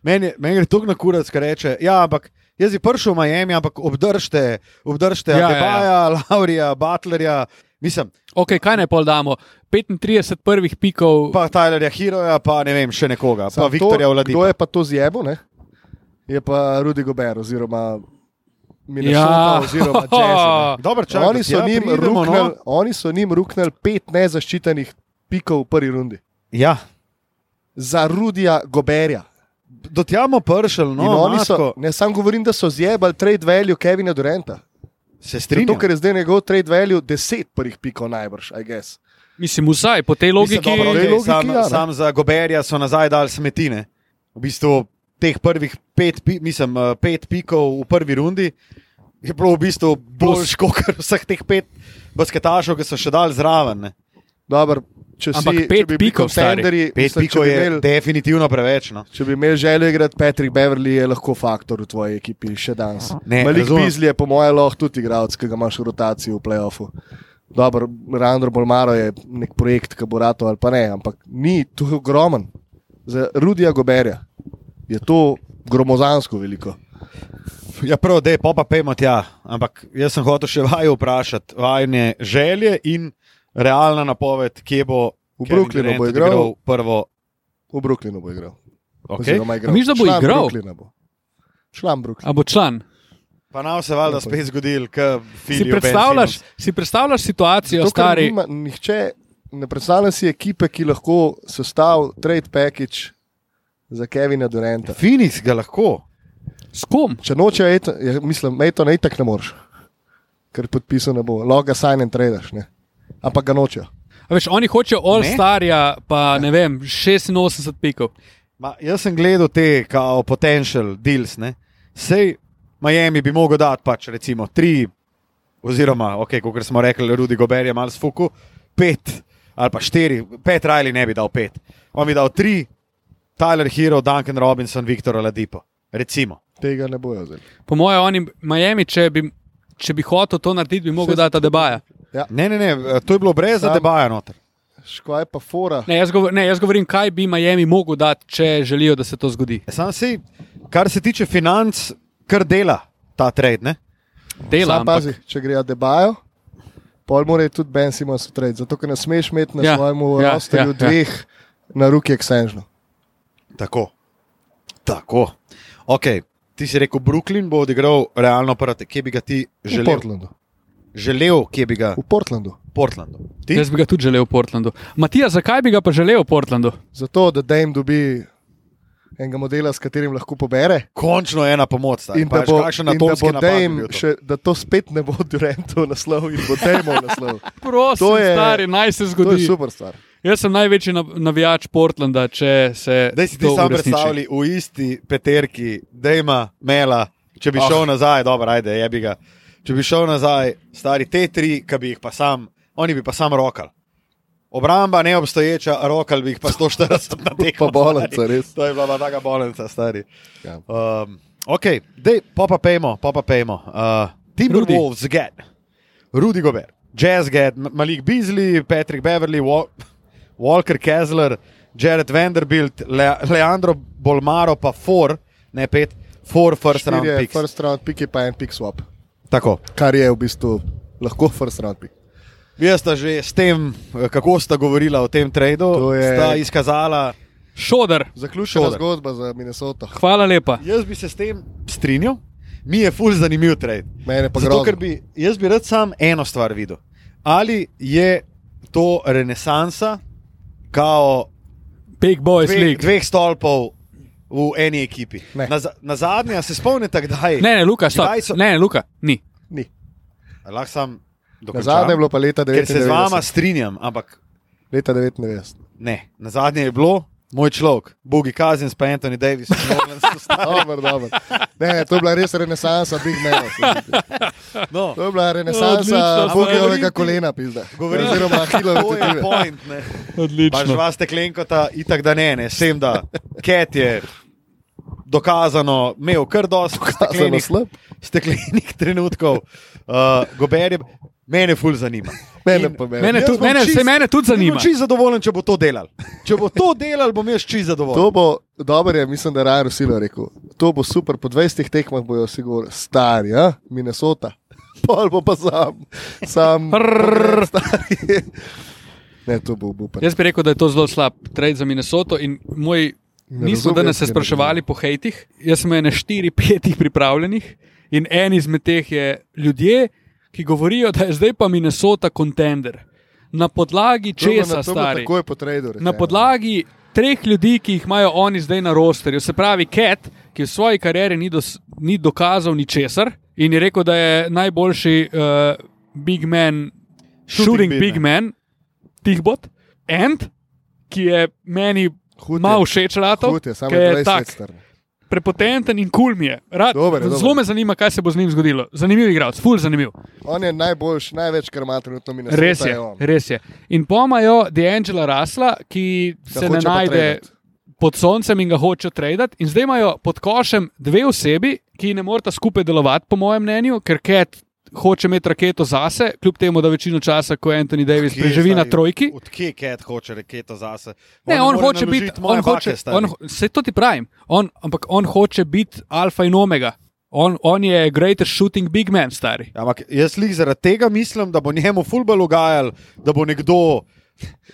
Meni, meni gre tukaj na kurac, ki reče: Ja, ampak jaz bi prišel v Miami, ampak obdržite, obdržite Ja, ja, ja, Adebaja, ja, ja. Laurija, Butlerja, mislim, ok, kaj naj pol damo? 35 prvih pikov, pa Tylerja Heroja, pa ne vem, še nekoga, Samo pa Viktorja to, Vladimira. Kdo je pa to zjebo? Ne? Je pa Rudy Gober, oziroma Ja. Minnesota, oziroma Jazz. Dobro, čakaj, Oni, so njim pridemo, ruknili- no. oni so njim ruknili pet nezaščitenih pikov v prvi rundi. Ja, Za Rudija Goberja. do tja bomo prišli, No, In oni so, Matko, ne sam govorim, da so zjebali trade value Kevina Duranta. se Zato, strinjam. ker je zdaj njegov trade value deset prvih pikov najbrž, I guess. mislim, vsaj po tej Mislim, logiki. dobro, Tej okay, logiki, sam, ja, ne. sam za Goberja so nazaj dali smetine. V bistvu teh prvih pet, mislim, eh, pet pikov v prvi rundi je bilo v bistvu boljš kot vseh teh pet basketašov, ki so še dali zraven. Ne. Dobar, če si, Ampak če pet bi bili pikov, contenderji, Pet mislim, če pikov je imeli- definitivno preveč. No. Če bi imel željo igrati Patrick Beverly, je lahko faktor v tvoji ekipi še danes. Ne, Malik. Bizli je po mojem lahko tudi igralec, ki ga imaš v rotaciji v playoffu. Dobro, Randro Bolmaro je nek projekt, ki bo rato ali pa ne, ampak ni, to je ogromen. Za Rudija Goberja je to gromozansko veliko. Ja, prav, da je pa pojmo tja. Ampak jaz sem hotel še vaju vprašati, vajne želje in realna napoved, kje bo V Brooklynu bo igral. prvo. V Brooklynu bo igral. Okay. Igral. A misliš, da bo Član igral? Brooklyna bo. Član Brooklyna. A bo član? Pa nam se valjda spet zgodil, kot Si predstavljaš, si predstavljaš situacijo, Zato, stari? Nima, nihče ne predstavlja si ekipe, ki lahko sestavi trade package za Kevina Duranta. Phoenix ga lahko. S kom? Če noče, Ejton- ja, mislim, Ejto ne itak ne moreš, ker podpisal ne bo. Loga sign and tradeš, ne. Ampak ga nočejo. A Veš, oni hočejo All-Starja, pa ne vem, 86 pikov. Ma, jaz sem gledal te kao potential deals. Ne? Sej Miami bi mogel dati pač recimo tri, oziroma, okay, kot smo rekli, Rudi Gober je mal sfuku, pet ali pa štiri, pet Riley ne bi dal pet. On bi dal tri, Tyler Hero, Duncan Robinson, Viktor Ladipo. Recimo. Tega ne bojo zdaj. Po mojem, oni Miami, če bi, če bi hotel to narediti, bi mogel dati debaja. Ne, ne, ne, to je bilo brez Sam- debaja noter. Škoda je pa fora. Ne jaz, govor, ne, jaz govorim, kaj bi Miami mogel dati, če želijo, da se to zgodi. Sam si, kar se tiče financ, kar dela ta trade. Ne? Dela, Sam pazi, če grejo debajo, pol mora tudi Ben Simons utreti, zato ker ne smeš imeti na Ja, ja, svojem ja, ja, rosterju ja, ja, dveh ja. na ruki eksenžno. Tako. Tako. Okay. Ti si rekel, Brooklyn bo odigral realno proti. Kje bi ga ti V želel? Portlandu. Želel, kje bi ga V Portlandu. v Portlandu. Ti? Jaz bi ga tudi želel v Portlandu. Matija, zakaj bi ga pa želel v Portlandu? Zato, da Dame dobi enega modela, s katerim lahko pobere. Končno ena pomoč. stari. In Pa da bo, in da bo Dame, še, da to spet ne bo Durantov naslov in bo Dame naslov. Prosim, To je- stari, naj se To je zgodi. super stvar. Jaz sem največji nav- navijač Portlanda, če se. Daj si ti to sam uresniči. predstavljaj v isti peterki, da ima Mela, če bi Ah. šel nazaj, dobro, ajde, je bi ga. Če bi šel nazaj, stari te tri, ki bi jih pa sam, oni bi pa sam rokal. Obramba neobstoječa, rokal bi jih pa 140 na teh. Pa bolnica, res. To je bila pa taka bolnica, stari. Ja. Um, ok, dej, pa pa pejmo, pa pa pejmo. Uh, Timberwolves get, Rudy Gobert, Jazz get, M- Malik Beasley, Patrick Beverly, Wal Walker Kessler, Jared Vanderbilt, Le Leandro Bolmaro, pa four, ne pet, four first round picks. First round pick je pa en pick swap, Tako. kar je v bistvu lahko first round pick. Jaz sta že s tem, kako sta govorila o tem tradu, je- sta izkazala. Šodr, Zaključena Škoda. zgodba za Minnesoto. hvala lepa. Jaz bi se s tem strinjal, mi je ful zanimiv trade. Mene pa Zato, ker bi, jaz bi rad sam eno stvar videl. Ali je to renesansa, kao Big Boys dve, League. dveh stolpov v eni ekipi. Ne. Na, na zadnje, a se spomnite, kdaj? Ne, ne, Luka, stop. So- Ne, ne, Luka, ni. Ni. Lahko sam Na dokončam. zadnje je bilo pa leta Ker se z vama 99. strinjam, ampak Leta 99. ne. Na zadnje je bilo moj človek, Bogi Kazin, pa Anthony Davis. So stari. Dobar, dobar. Ne, to je bila res renesansa Big Mena. no, To je bila Odlično, renesansa. Bogijevega kolena, pizda. Govorim- Oziroma Ahilove to je tetive. point. Ne. Pa Odlično. žva steklenkota, itak da ne, ne. Sem da, Ket je dokazano imel kar dosti Kazano steklenih, slab. steklenih trenutkov. Uh, Gober je, mene ful zanima. Mene In- mene. Mene, tudi, bom mene, čist- mene tudi zanima. bom čist zadovoljen, če bo to delal. Če bo to delal, bom jaz čist zadovoljen. To bo, dobro je, mislim, da je Rajan Silo rekel. To bo super, po 20 tekmah bojo si govorili, stari, ja, Minnesota. Pol bo pa sam, sam, Prrr. stari. Ne, to bo upan. Jaz bi rekel, da je to zelo slab trade za Minnesoto. in Moj, Ne nismo razumem, danes se spraševali po hejtih. Jaz sem ene štiri, petih pripravljenih in en izmed teh je ljudje, ki govorijo, da je zdaj pa Minnesota kontender. Na podlagi česa, stari? Tradu. Na podlagi treh ljudi, ki jih imajo oni zdaj na rosterju. Se pravi, Cat, ki v svoji karieri ni, dos, ni dokazal ničesar in je rekel, da je najboljši uh, big man, shooting, shooting big big man, Tihbot, Ant, ki je meni Hud je. malo všeč ratov, Hud je, samo je je 20 let tak, star. Prepotenten in kul cool mi je. Rad, je, dober. zelo me zanima, kaj se bo z njim zgodilo. Zanimiv igralec, full zanimiv. On je najboljši, največ, kar ima trenutno Minnesota. Res je, on. res je. In pomajo D'Angela Rasla, ki Ga se ne najde tradat. pod soncem in ga hoče tradati. In zdaj imajo pod košem dve osebi, ki ne morata skupaj delovati, po mojem mnenju, ker Cat hoče imeti raketo zase, kljub temu, da večino časa, ko Anthony Davis Kje, preživi na stari, trojki. Odkje Ket hoče reketo zase? Ne, on hoče biti, on hoče, Bake, on, saj to ti pravim, on, ampak on hoče biti alfa in omega. On, on je greatest shooting big man, stari. Ja, Ampak jaz lih zaradi tega mislim, da bo njemu fulbal ugajal, da bo nekdo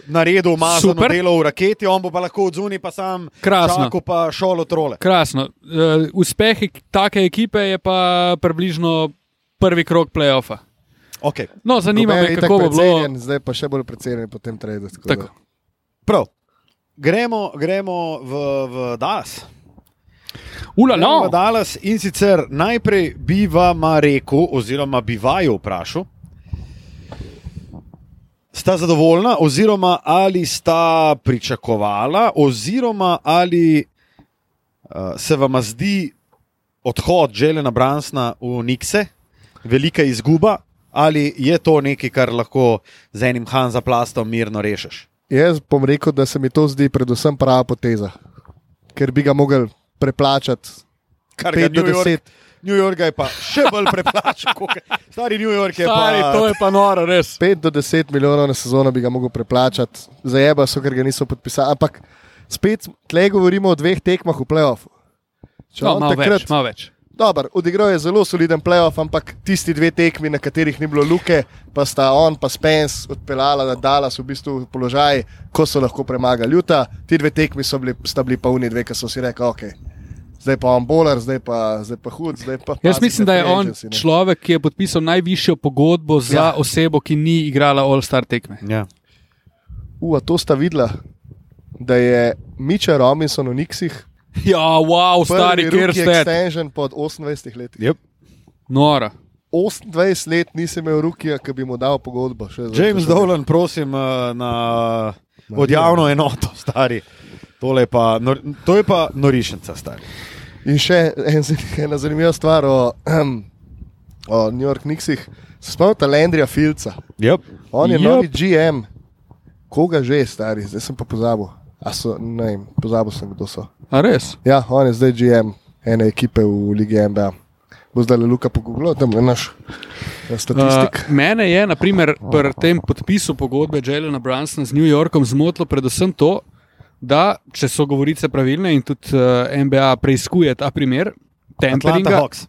naredil mazano Super. delo v raketi, on bo pa lahko odzuni pa sam Krasno. pa šolo trole. Krasno. Uh, uspeh ek- take ekipe je pa približno prvi krok playoffa. Okay. No, zanima me, kako bo bilo. Zdaj pa še bolj precenjen po tem tradu. tako da- Tako. Prav. Gremo, gremo v, v Dallas. Ula, Gremo no. v Dallas in sicer najprej bi vam rekel, oziroma bi vaju vprašal, sta zadovoljna, oziroma ali sta pričakovala, oziroma ali uh, se vam zdi odhod Želena Bransna v Nikse velika izguba, ali je to nekaj, kar lahko z enim Hanza plastom mirno rešiš? Jaz bom rekel, da se mi to zdi predvsem prava poteza, ker bi ga mogel preplačati. Kar 5 do 10. New York je pa še bolj preplačen, kot stari New York je Stari, pa. to je pa noro, res. 5 do 10 milijonov na sezono bi ga mogel preplačati, zajeba so, ker ga niso podpisali. Ampak spet tle govorimo o dveh tekmah v playoffu. Če No, on malo takrat, več, malo več. Dober, odigral je zelo soliden playoff, ampak tisti dve tekmi, na katerih ni bilo luke, pa sta on pa Spence odpeljala na Dallas v bistvu v položaj, ko so lahko premagali Juta. Ti dve tekmi so bili, sta bili pa uni dve, ki so si rekli, ok. Zdaj pa on boler, zdaj pa, zdaj pa hud, zdaj pa. Jaz pazi mislim, da je on agency, človek, ki je podpisal najvišjo pogodbo za Ja. osebo, ki ni igrala All-Star tekme. Ja. U, a to sta videla, da je Miča Robinson v Nixih. Ja, wow, stari, prvi rookie ste. extension pod 28 leti. Yep. Nora. 28 let nisem imel rukija, ki bi mu dal pogodbo. še za- James Dolan, prosim, eh, na odjavno enoto, stari. Tole je pa, nor, to je pa norišnica, stari. In še en, ena zanimiva stvar o, o New York Knicksih. Se spomnite Landrija Filca? Yep. On je Yep. novi GM. Koga že, stari, zdaj sem pa pozabil. A so, ne vem, pozabil sem, kdo so. A res? Ja, on je zdaj GM ene ekipe v Ligi NBA. Bo zdaj le Luka pogooglal, tam je naš eh, statistik. Uh, mene je, na primer, pri tem podpisu pogodbe Jelena Brunsona z New Yorkom zmotilo predvsem to, da če so govorice pravilne in tudi uh, NBA preizkuje ta primer, Atlanta temperinga. Hawks,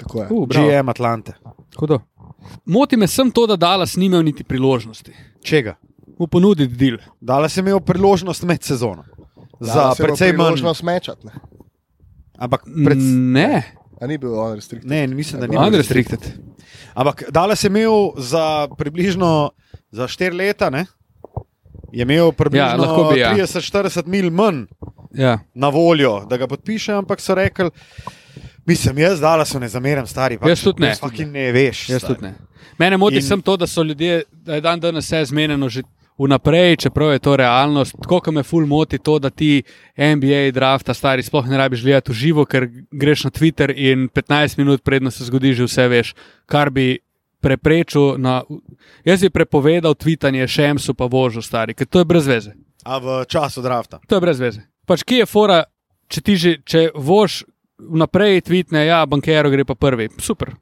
Tako je. Uh, bravo. GM Atlante. Hudo. Moti me sem to, da Dallas ni imel niti priložnosti. Čega? Mu ponuditi del. Dala sem imel priložnost med sezono. Za se precej manj. priložnost mečati. ne. Ampak pred, Ne, A ni bil on restriktiven? ne, mislim, da ni. bil unrestricted. Ampak dala sem imel za približno za 4 leta, ne? je imel približno lahko bi, ja. 30-40 mil manj Ja. na voljo, da ga podpiše, ampak so rekli, mislim, jaz dala so ne zameram, stari. pač Jaz tudi ne. Fucking ne veš. Jaz tudi ne. Mene moti In- sem to, da so ljudje, da je dan danes vse zmenjeno že vnaprej, čeprav je to realnost. Tako kot me ful moti to, da ti NBA drafta stari sploh ne rabiš gledati v živo, ker greš na Twitter in 15 minut predno se zgodi že vse veš, kar bi preprečil. Na, jaz bi prepovedal tvitanje Šemsu pa Božu stari, ker to je brez veze. A v času drafta. To je brez veze. Pač kje je fora, če ti že, če voš vnaprej tvitne, ja, bankero gre pa prvi. Super.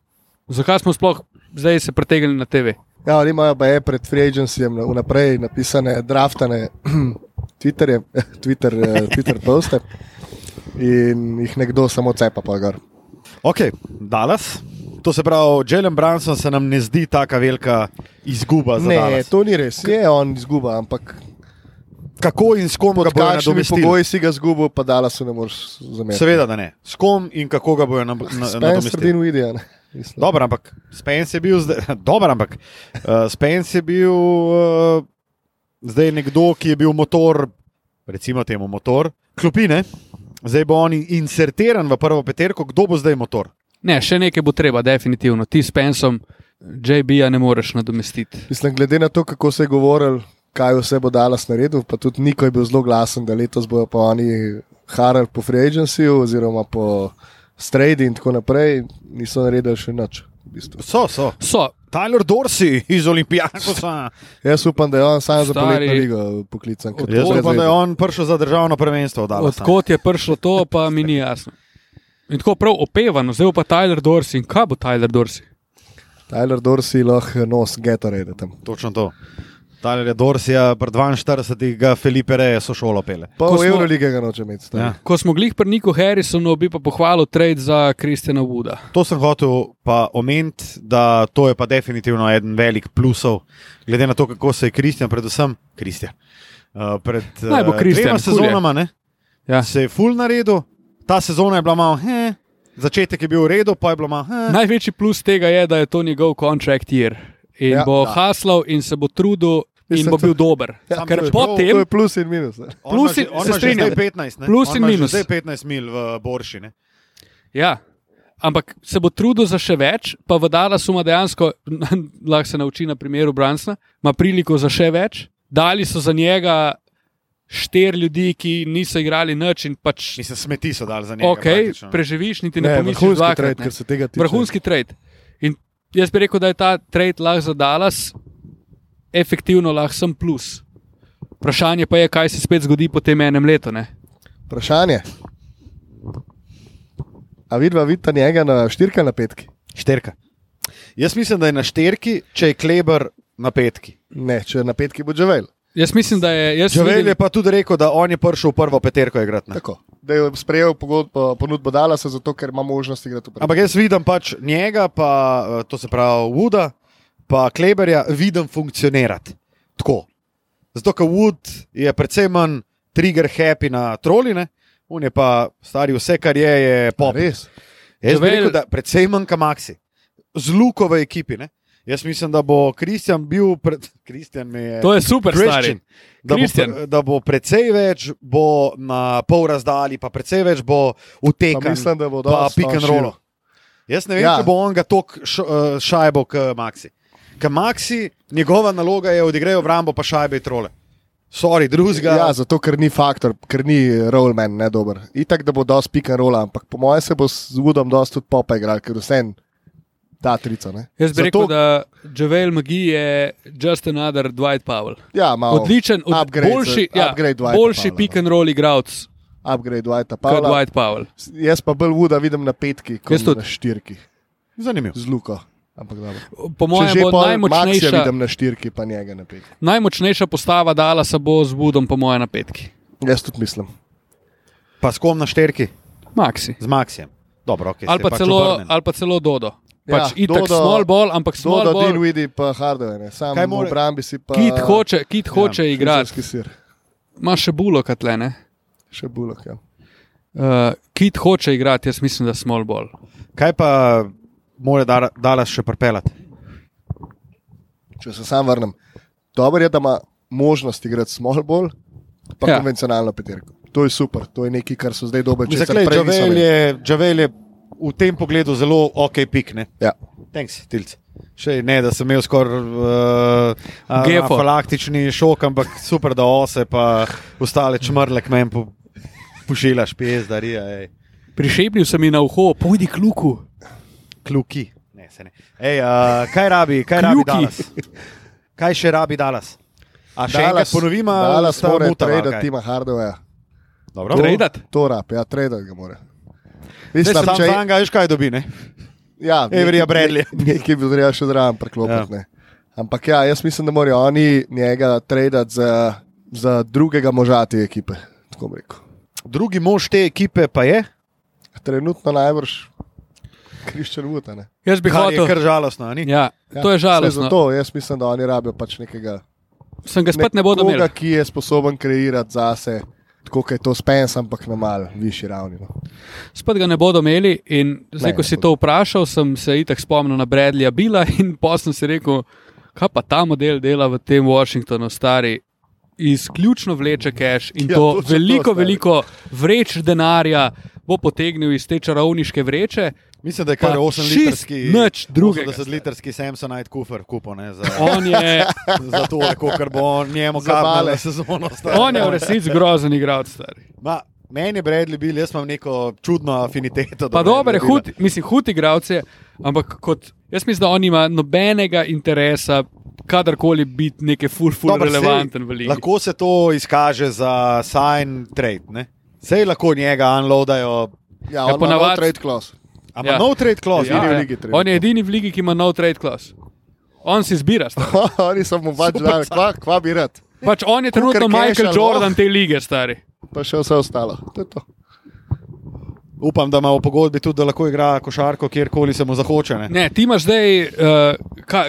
Zakaj smo sploh zdaj se pretegnili na TV? Ja, oni imajo pa je pred free agencyjem na- vnaprej napisane, draftane Twitterje, Twitter, eh, Twitter poste in jih nekdo samo cepa pa gor. Ok, Dallas. To se pravi, Jalen Branson se nam ne zdi tako velika izguba za Ne, Dallas. to ni res, je on izguba, ampak Kako in s kom ga bojo nadomestili? pogoji si ga izgubil, pa dala se ne moreš zameriti. Seveda, da ne. S kom in kako ga bojo na- na- nadomestili? Dinwiddie, ne. Mislim. Dobro, ampak Spence je bil zdaj. Ampak uh, Spence je bil uh, zdaj nekdo, ki je bil motor, recimo temu motor, klopine. Zdaj bo on insertiran v prvo peterko, kdo bo zdaj motor? Ne, še nekaj bo treba, definitivno. Ti s Pensom, JB-ja ne moreš nadomestiti. Mislim, glede na to, kako se je govoril, kaj vse bo Dallas naredil, pa tudi Niko je bil zelo glasen, da letos bojo pa oni harali po free agencyju oziroma po stradi in tako naprej, niso naredili še nič. V bistvu. So, so. So, Tyler Dorsey iz Olimpijakosa. Jaz upam, da je on sam za poletno ligo poklican. Jaz upam, da je on prišel za državno prvenstvo. odkot je prišlo to, pa mi ni jasno. In tako prav opevano, zdaj pa Tyler Dorsey. In kaj bo Tyler Dorsey? Tyler Dorsey lahko nos Gatorade tam. Točno to. Tyler Dorsey, pred 42, ga Felipe Reje so šolo pele. Pa Ko v Eurolige ga noče imeti. Ja. Ko smo glih pri Niku Harrisonu, bi pa pohvalil trade za Kristjana Wooda. To sem hotel pa omeniti, da to je pa definitivno eden velik plusov, glede na to, kako se je Kristjan, predvsem Kristjan, uh, pred bo uh, Kristjan, dvema je. sezonama, ne, Ja. se je full naredil, ta sezona je bila malo, he, začetek je bil v redu, pa je bilo malo, he. Največji plus tega je, da je to njegov contract year. In Ja, ja, bo da. haslal in se bo trudil. In bo bil dober. Ja, Ker je- potem, To je plus in minus. ne. On plus in- on se že strinjam. zdaj 15, ne? Plus On in minus. Zdaj 15 mil v Borši. Ne? ja, ampak se bo trudil za še več, pa v Dallasu ima dejansko, lahko se nauči na primeru Bransona, ima priliko za še več. Dali so za njega štir ljudi, ki niso igrali nič in pač. Mislim, smeti so dali za njega. Ok, praktično. preživiš, niti ne, Ne, pomisliš vrhunski trade, kar se tega tiče. Vrhunski trade. In jaz bi rekel, da je ta trade lahko za Dallas, efektivno lahko sem plus. Vprašanje pa je, kaj se spet zgodi po tem enem letu. Ne? Vprašanje. A vidva vidita njega na štirka na petki? Šterka. Jaz mislim, da je na šterki, če je Kleber na petki. Ne, če na petki bo Džavel. Jaz mislim, da je. jaz Žavel vidim- je pa tudi rekel, da on je prišel v prvo peterko igrati. ne. Tako. Da je sprejel pogodbo, ponudbo Dalasa, zato ker ima možnost igrati v prvi. Ampak jaz vidim pač njega, pa eh, to se pravi Wooda, pa Kleberja, vidim funkcionirati tako. Zato, ker Wood je predvsem manj trigger happy na troline, on je pa stari vse, kar je, je pop. Res. Jaz bi rekel, da predvsem manj kamaksi, z luko v ekipi. Ne? Jaz mislim, da bo Kristjan bil pred. Kristjan je. To je super. Christian. Da bo, Kristjan. pre- da bo precej več bo na pol razdalji, pa precej več bo Pa utekan, mislim, da bo pa dosti pick and roll. Jaz ne vem, Ja. če bo on ga tok uh, šajbo k Maxi. Ker Maxi, njegova naloga je odigrati obrambo, pa šajbe in trole. Sorry, drugega. Ja, zato ker ni faktor, ker ni rollman, ne dober. Itak, da bo dosti pika rola, ampak po mojem se bo z Woodom dosti tudi popa igral, ker vse ta trica. Ne? Jaz bi Zato- rekel, da Javel McGee je just another Dwight Powell. Ja, malo Odličen, od, upgrade za- boljši, ja, upgrade Dwighta boljši Powella, pick and roll igralec upgrade Dwighta Pavla. Dwight Powell. Jaz pa bolj Wooda vidim na petki, kot na štirki, Zanimivo. z Luko. Ampak dobro. Po mojem bo najmočnejša, vidim na štirki, pa njega na petki. najmočnejša postava dala se bo z Budom, po mojem, na petki. Jaz tudi mislim. Pa s kom na šterki? Maxi. Z Maxijem. Dobro, okay, Ali pa, celo, ali pa celo Dodo. Pač Ja, itak Dodo- small ball, ampak small Small ball. Dinwiddie pa Hardaway, ne. sam Kaj v more- obrambi si pa. Kit hoče, kit hoče Ja, igrati. Ima še bulo, kot le ne. Še bulok, ja. Uh, kit hoče igrati, jaz mislim, da small ball. Kaj pa mora Dallas še pripeljati? Če se sam vrnem. Dobro je, da ima možnost igrati small ball, pa Ja. konvencionalno peterko. To je super, to je nekaj, kar so zdaj Zaklej, Javel je, Javel je v tem pogledu zelo ok pik. Ne? Ja. Thanks, Tilc. Še ne, da sem imel skoraj uh, Gefo. afalaktični šok, ampak super, da ose pa ostale čmrle k meni po, pošiljaš, pezdarija, Prišepnil sem jim na uho, pojdi k luku. Kluki. Ne, se ne. Ej, uh, kaj rabi, kaj rabi Kljuki. Dallas? Kaj še rabi Dallas? A še enkrat Dallas, ponovimo, Dallas sta mora mutava, ali tradati kaj? Tima Hardawaya. Dobro. Tradat? To rab, ja, tradati ga mora. Zdaj Mislim, sam če za njega, veš kaj dobi, ne? ja, nekaj- Bradleyja. Nekaj bi treba še zraven preklopiti. Ja. Ampak ja, jaz mislim, da morajo oni njega tradati za, za drugega moža te ekipe. Drugi mož te ekipe pa je, Trenutno najbrž Kriščan Vuta. Ne? Jaz bi kar je hotel. kar žalostno. ni? Ja, to je žalostno. Zato jaz mislim, da oni rabijo pač nekega. Sem ga spet ne bodo nekoga, imeli. ki je sposoben kreirati zase, tako kot je to Spence, ampak na mal višji ravni. No. Spet ga ne bodo imeli. In zdaj, Ne, ko ne si bodo. to vprašal, sem se itak spomnil na Bradleya Bila in potem si rekel, kaj pa ta model dela v tem Washingtonu, stari. Izključno vleče cash in Ja, to to, veliko, stari. veliko vreč denarja bo potegnil iz te čarovniške vreče. Mislim, da je kar Pa 8 čist litrski, nič drugega. 80 litrski Samsonite kufer kupo, ne, za, On je, za to, kar bo on njemu bale. sezono. on je v resnici grozen igralec. stari. Ma, meni je Bradley bil, jaz imam neko čudno afiniteto. do Pa dobro, je hud, mislim, hud igralec je, ampak kot, jaz mislim, da on ima nobenega interesa, kadarkoli biti neki full, full Dobro, relevanten sej, v ligi. Lahko se to izkaže za sign trade. Ne? Sej lahko njega unloadajo. Ja, Ja, on ponavadi- ima no trade clause. Ampak Ja. ja. no trade clause. Ja, Ja. edini v ligi trenutno. On je edini v ligi, ki ima no trade clause. On si zbira. Oni so mu pač dali, kva, kva bi rad. Pač on je trenutno cash Michael ali Jordan te lige, stari. Pa še vse ostalo. To je to. Upam, da ima v pogodbi tudi, da lahko igra košarko, kjerkoli se mu zahoče. Ne? Ne, ti imaš zdaj, uh, ka,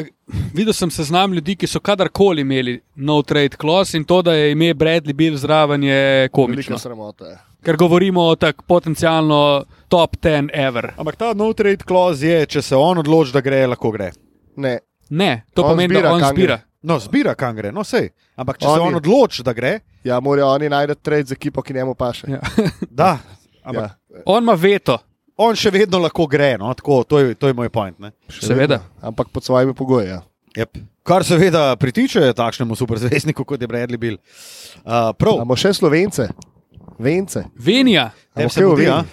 videl sem seznam ljudi, ki so kadarkoli imeli no trade clause in to, da je ime Bradley Bill zraven, je komično. Velika sramota je. Ker govorimo o tak potencialno top 10 ever. Ampak ta no trade clause je, če se on odloči, da gre, lahko gre. Ne, Ne, to On pomeni, zbira, da on zbira. gre. No, zbira, kam gre, no sej. Ampak če On se on odloči, da gre, ja, morajo oni najti trade z ekipo, ki njemu paše. Ja. da. Ampak Ja. On ima veto. on še vedno lahko gre. No? Tako, to, je, to je moj point. Ne? Seveda. vedno, Ampak pod svojimi pogoji. Ja. Yep. Kar seveda pritiče takšnemu superzvezdniku, kot je Bradley Bill. Uh, prav, Imamo še slovence, vence. Venija, tebi Ampak se mudi, ovedi? a?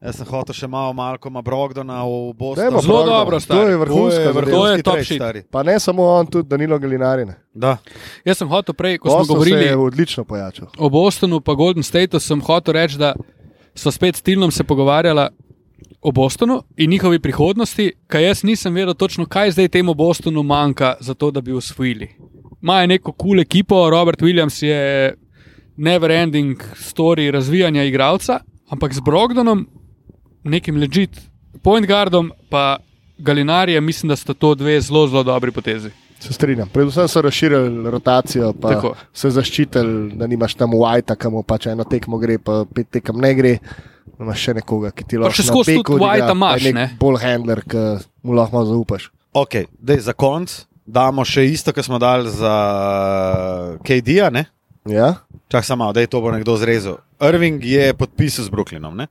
Jaz sem hotel še malo Malkoma Brogdona v Bostonu. Dajmo Zelo Brogdon. dobro, To stari. je To je zadeva. To je vrhunski top shit. stari. Pa ne samo on, tudi Danilo Galinarine. Da. jaz sem hotel prej, ko smo Boston se govorili je odlično pojačal. o Bostonu, pa Golden Stateu, sem hotel reči, da so spet s Tilnom se pogovarjala o Bostonu in njihovi prihodnosti, kaj jaz nisem vedel točno, kaj zdaj temu Bostonu manjka, za to, da bi usvojili. Imajo neko kul cool ekipo, Robert Williams je never ending story razvijanja igralca, ampak z Brogdonom, nekim legit point guardom, pa Galinarijem, mislim, da sta to dve zelo, zelo dobri potezi. Se strinjam. Predvsem so razširili rotacijo, pa Tako. se zaščitili, da nimaš tam Whitea, mu pač eno tekmo gre, pa pet tekem ne gre. Da Imaš še nekoga, ki ti lahko še skozi odigra, Whitea imaš, ne? Bolj handler, ki mu lahko zaupaš. Ok, dej, za konc damo še isto, kar smo dali za KD-ja. Ja? Čak samo, da je to bo nekdo zrezal. Irving je podpisal z Brooklynom, ne?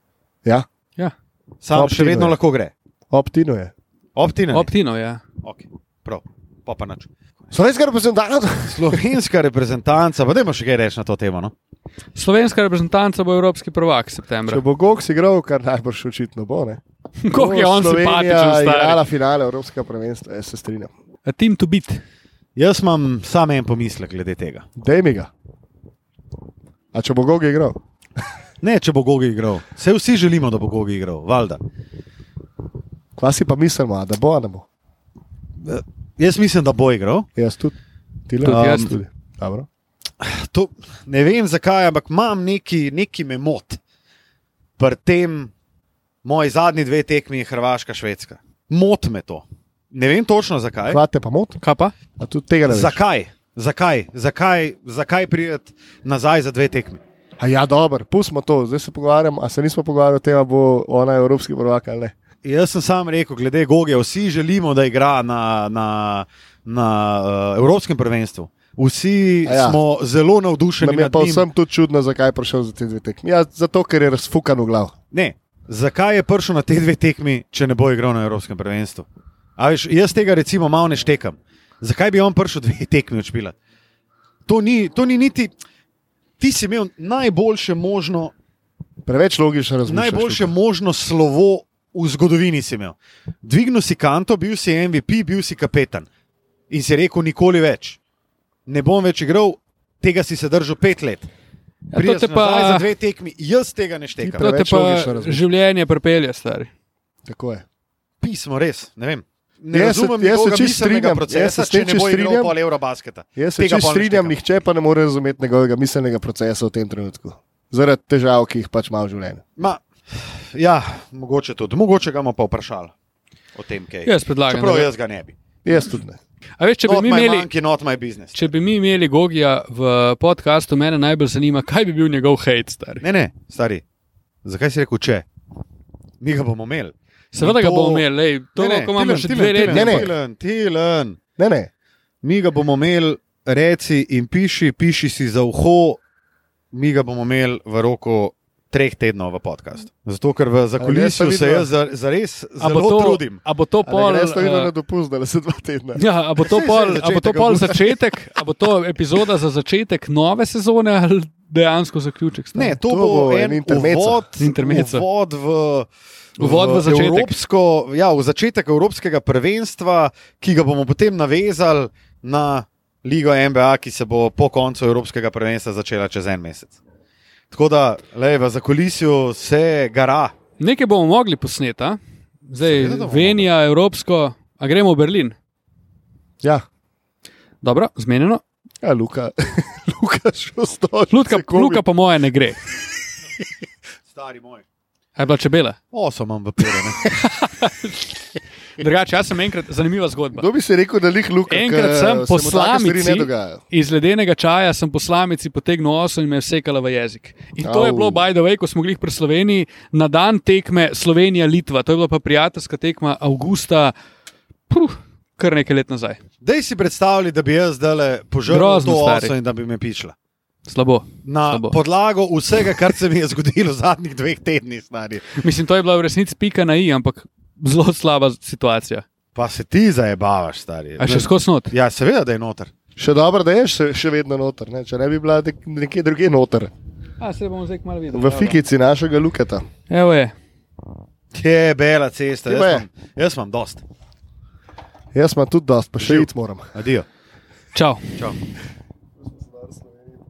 Ja, Ja, Sam Optino še vedno je. lahko gre. optino je. Optina. Optino, ja. Okay. Prav, pa pa nič. Slovenska reprezentanca. Slovenska reprezentanca, pa dajmo še kaj reči na to temo. No? Slovenska reprezentanca bo evropski prvak septembra. Če bo Gogs igral, kar najbrž očitno bo. ne. Kako je on Slovenija simpatičen, igrala stari. finale Evropskega prvenstva, jaz se strinjam. A team to beat. Jaz imam samo en pomislek glede tega. Dej mi ga. A če bo Gog igral? Ne, če bo Gogi igral. Vse vsi želimo, da bo Gogi igral, valjda. Kva si pa mislimo, a da bo, a ne bo? Jaz mislim, da bo igral. Jaz tudi. Tudi jaz. tudi. Dobro. To, ne vem zakaj, ampak imam neki, neki me mot. Pri tem moji zadnji dve tekmi je Hrvaška, Švedska. Mot me to. Ne vem točno zakaj. Kva te pa moti? Kaj pa? A tudi tega ne veš? Zakaj? Zakaj, zakaj, zakaj priti nazaj za dve tekmi? A ja, dobro, pustimo to, zdaj se pogovarjamo, a se nismo pogovarjali o tem, ali bo ona evropski prvak ali ne. Jaz sem sam rekel, glede Goge, vsi želimo, da igra na, na, na uh, Evropskem prvenstvu. Vsi A ja. smo zelo navdušeni. Nam je pa vsem tudi čudno, zakaj je prišel za te dve tekmi. Ja, zato, ker je razfukan v glav. Ne, zakaj je prišel na te dve tekmi, če ne bo igral na Evropskem prvenstvu? A Veš, jaz tega recimo malo ne štekam. Zakaj bi on prišel dve tekmi odšpilati? To ni, to ni niti. Ti si imel najboljše možno, Preveč logično razmišljaš. najboljše tukaj. možno slovo v zgodovini. Si imel. Dvignil si kanto, bil si MVP, bil si kapetan. In si rekel, nikoli več. Ne bom več igral, tega si se držal pet let. Ja, to te pa, nazaj za dve tekmi, jaz tega ne štekam. To te pa logično razmišljaš. življenje prepelje, stari. Tako je. pismo, res. Ne, vem. Ne Jaz razumem jaz se miselnega strinjam, procesa, se če ne bo strinjam. pol Eurobasketa. Jaz se ne strinjam, nihče pa ne more razumeti njegovega miselnega procesa v tem trenutku. Zaradi težav, ki jih pač ima v življenju. Ma, ja, mogoče tudi. Mogoče ga bomo pa vprašali o tem, kaj Jaz predlagam. Čeprav jaz ga ne bi. Jaz tudi ne. A veš, če bi Not mi my imeli. monkey. Če bi mi imeli Gogija v podkastu, mene najbolj zanima, kaj bi bil njegov hate, stari. Ne, ne, stari. Zakaj si rekel, če? Mi ga bomo imeli. Seveda ga bomo imeli, to Ne, ne, lahko imamo Tilen, še dve leti. Ne, ne. Tilen, Tilen. Ne, ne. Mi ga bomo imeli, reci in piši, piši si za uho, mi ga bomo imeli v roku treh tednov v podkastu. Zato, ker v zakulisju se jaz za- zares A bo zelo to, trudim. a bo to pol. Jaz sem videl eh, na dopust, da se dva tedna. Ja, a bo to pol, a bo to pol začetek, a bo to epizoda za začetek nove sezone ali dejansko zaključek? stari? Ne, to, To bo, bo en intermezzo. uvod, Intermezzo. uvod v. Uvod v začetek. Evropsko, ja, v začetek Evropskega prvenstva, ki ga bomo potem navezali na Ligo NBA, ki se bo po koncu Evropskega prvenstva začela čez en mesec. Tako da, lej, v zakulisju se gara. Nekaj bomo mogli posneti, a? zdaj Venija, Evropsko, a gremo v Berlin. Ja, Dobro, zmenjeno. ja Luka, Luka šostoč. Luka, Luka pa moje ne gre. Stari moj. A je bila čebela? Oso imam v piru. Drugače, jaz sem enkrat, zanimiva zgodba. Kdo bi si rekel, da lih Luka? Enkrat ker sem po slamici iz ledenega čaja sem po slamici potegnil oso in me je vsekala v jezik. In to je Au. bilo, by the way, ko smo bili pri Sloveniji, na dan tekme Slovenija-Litva. To je bila pa prijateljska tekma avgusta, puh, kar nekaj let nazaj. Dej si predstavljati, da bi jaz zdaj požrl to oso in da bi me pičila. Slabo. Na Slabo. podlago vsega, kar se mi je zgodilo v zadnjih dveh tednih, stari. Mislim, to je bila v resnici pika na i, ampak zelo slaba situacija. Pa se ti zajebavaš, stari. A še skozi not? Ja, seveda, da je noter. Še dobro, da je še, še vedno noter, ne? če ne bi bila nek- nekje drugje noter, A, se bomo zdaj malo videli. v fikici našega Lukata. Evo je. Je bela cesta, jaz imam, jaz imam dost. Jaz imam tudi dost, pa še Živ. iti moram. Adijo. Čau. Čau.